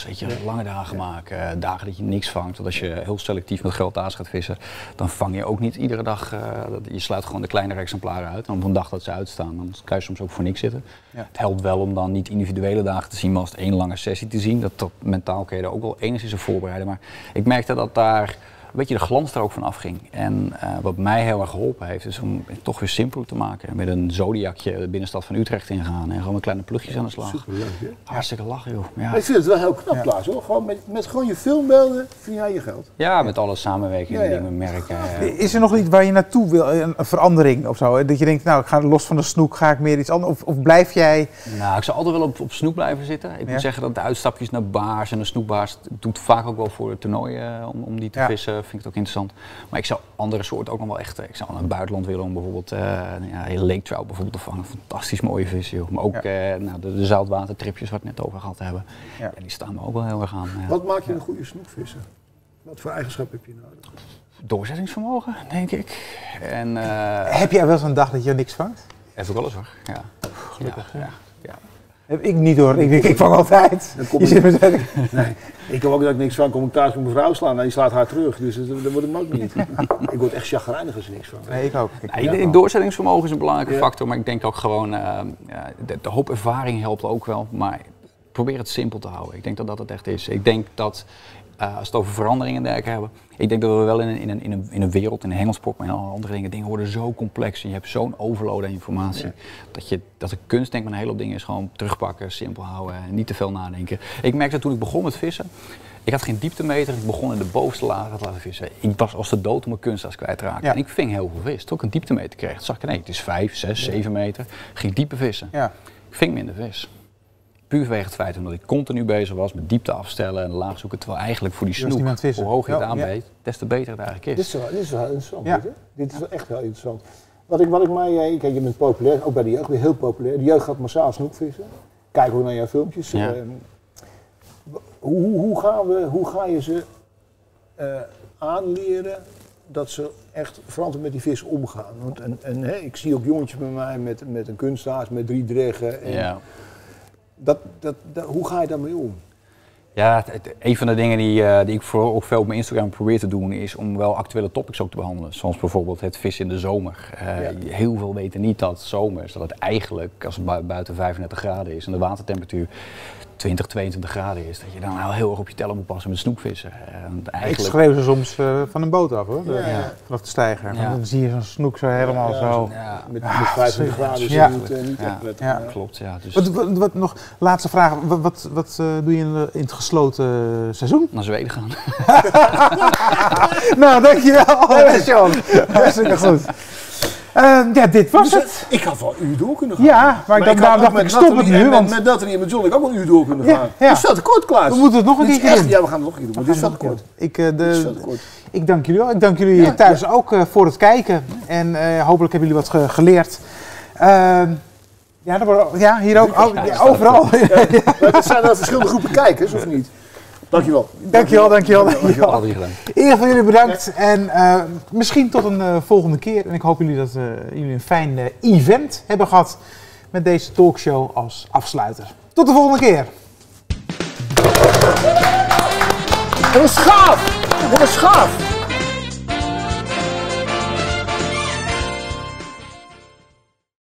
weet je, lange dagen maken, dagen dat je niks vangt. Want als je heel selectief met grote aas gaat vissen, dan vang je ook niet iedere dag, uh, je sluit gewoon de kleinere exemplaren uit. En op een dag dat ze uitstaan, dan kan je soms ook voor niks zitten. Ja. Het helpt wel om dan niet individuele dagen te zien, maar als het één lange sessie te zien. Dat, dat mentaal kun je er ook wel enigszins op voorbereiden. Maar ik merkte dat daar een beetje de glans er ook van afging. En uh, wat mij heel erg geholpen heeft, is om het toch weer simpeler te maken. Met een zodiacje de binnenstad van Utrecht ingaan en gewoon met kleine plugjes aan de slag. Superleuk, Hartstikke lachen, joh. Ja. ik vind het wel heel knap, Klaas, hoor. Gewoon met, met gewoon je filmbeelden vind jij je geld. Ja, met alle samenwerkingen ja, ja. die we merken. Is er nog iets waar je naartoe wil, een verandering of zo? Dat je denkt, nou, ik ga los van de snoek, ga ik meer iets anders? Of, of blijf jij... Nou, ik zou altijd wel op, op snoek blijven zitten. Ik moet zeggen dat de uitstapjes naar baars en de snoekbaars doet vaak ook wel voor het toernooi uh, om, om die te vissen. Vind ik het ook interessant. Maar ik zou andere soorten ook nog wel echt. Ik zou naar het buitenland willen om bijvoorbeeld uh, ja, lake trout bijvoorbeeld te vangen. Fantastisch mooie vis, joh. Maar ook ja. uh, nou, de, de zoutwatertripjes waar we het net over gehad hebben. Ja. die staan me ook wel heel erg aan. Wat maakt je een goede snoekvisser? Wat voor eigenschap heb je nodig? Doorzettingsvermogen, denk ik. En, uh, heb jij wel eens een dag dat je niks vangt? Heb ik wel eens hoor. Ja. Gelukkig. ja. Heb ik niet hoor. Ik, ik, ik vang altijd. Dan kom je, zit nee. Ik heb ook dat ik niks van. Kom ik thuis met mijn vrouw slaan en die slaat haar terug. Dus dat, dat wordt hem ook niet. ik word echt chagrijnig als er niks van. Nee, ik ook. Ik, ja, ja, doorzettingsvermogen is een belangrijke ja. factor. Maar ik denk ook gewoon, uh, de, de, hoop ervaring helpt ook wel. Maar probeer het simpel te houden. Ik denk dat dat het echt is. Ik denk dat als we het over veranderingen en dergelijke hebben. Ik denk dat we wel in een, in een, in een, in een wereld, in een hengelsport, maar in alle andere dingen, dingen worden zo complex en je hebt zo'n overload aan informatie. Dat, je, dat de kunst, denk ik, een hele hoop dingen is gewoon terugpakken, simpel houden en niet te veel nadenken. Ik merkte toen ik begon met vissen, ik had geen dieptemeter, ik begon in de bovenste lagen te laten vissen. Ik was als de dood om mijn kunsttas kwijtraken. Ja. En ik ving heel veel vis. Toen ik een dieptemeter kreeg, zag ik nee, het is 5, 6, 7 meter. Ging diepe vissen. Ja. Ik ving minder vis. Puur vanwege het feit omdat ik continu bezig was met diepte afstellen en laag zoeken. Terwijl eigenlijk voor die snoek, hoe hoog je het aanbeet, des te beter het eigenlijk is. Dit is wel, dit is wel interessant. Dit, dit, is wel echt wel interessant. Wat ik, wat ik mij, eh, kijk, je bent populair, ook bij de jeugd weer heel populair. De jeugd gaat massaal snoekvissen. Kijk ook naar jouw filmpjes. Uh, hoe, hoe, gaan we, hoe ga je ze uh, aanleren dat ze echt verantwoord met die vis omgaan? Want en, en, hè, ik zie ook jongetjes bij mij met, met een kunsthaas, met drie dreggen. En ja. dat, dat, hoe ga je daarmee om? Ja, een van de dingen die, uh, die ik vooral ook veel op mijn Instagram probeer te doen, is om wel actuele topics ook te behandelen. Zoals bijvoorbeeld het vis in de zomer. Uh, Heel veel weten niet dat zomers, dat het eigenlijk als het buiten 35 graden is en de watertemperatuur 20, 22 graden is, dat je dan wel heel erg op je tellen moet passen met snoekvissen. eigenlijk... Ik schreeuw ze soms uh, van een boot af hoor, de, ja. vanaf de stijger. Ja. Dan zie je zo'n snoek zo helemaal zo. Met, met 25 graden is ja. niet, uh, niet ja. Klopt, ja. Dus... Wat, wat, wat, nog, laatste vraag, wat, wat, wat uh, doe je in, de, in, het gesloten seizoen? Naar Zweden gaan. nou, dankjewel. Sean. Hartstikke goed. Uh, ja, dit was dus, het. Ik had wel een uur door kunnen gaan. Ja, maar, ik, dacht, dacht ik stop het nu. En want... met, met Nathalie en met John ik ook wel een uur door kunnen gaan. Ja, ja. Het is te kort, Klaas. We moeten het nog een keer doen. Ja, we gaan het nog een keer doen, maar dit is te kort. Ik, uh, de, ik dank jullie wel. Ik dank jullie ja, thuis ja. ook uh, voor het kijken. En uh, hopelijk hebben jullie wat ge geleerd. Ehm, ja, ja, hier ook. Oh, overal. Er zijn er verschillende groepen kijkers, of niet? Dankjewel. Dankjewel, dankjewel. dankjewel. dankjewel. Ieder van jullie bedankt en uh, misschien tot een uh, volgende keer. En ik hoop jullie dat uh, jullie een fijn event hebben gehad met deze talkshow als afsluiter. Tot de volgende keer. Wat een schaaf! Wat een schaaf!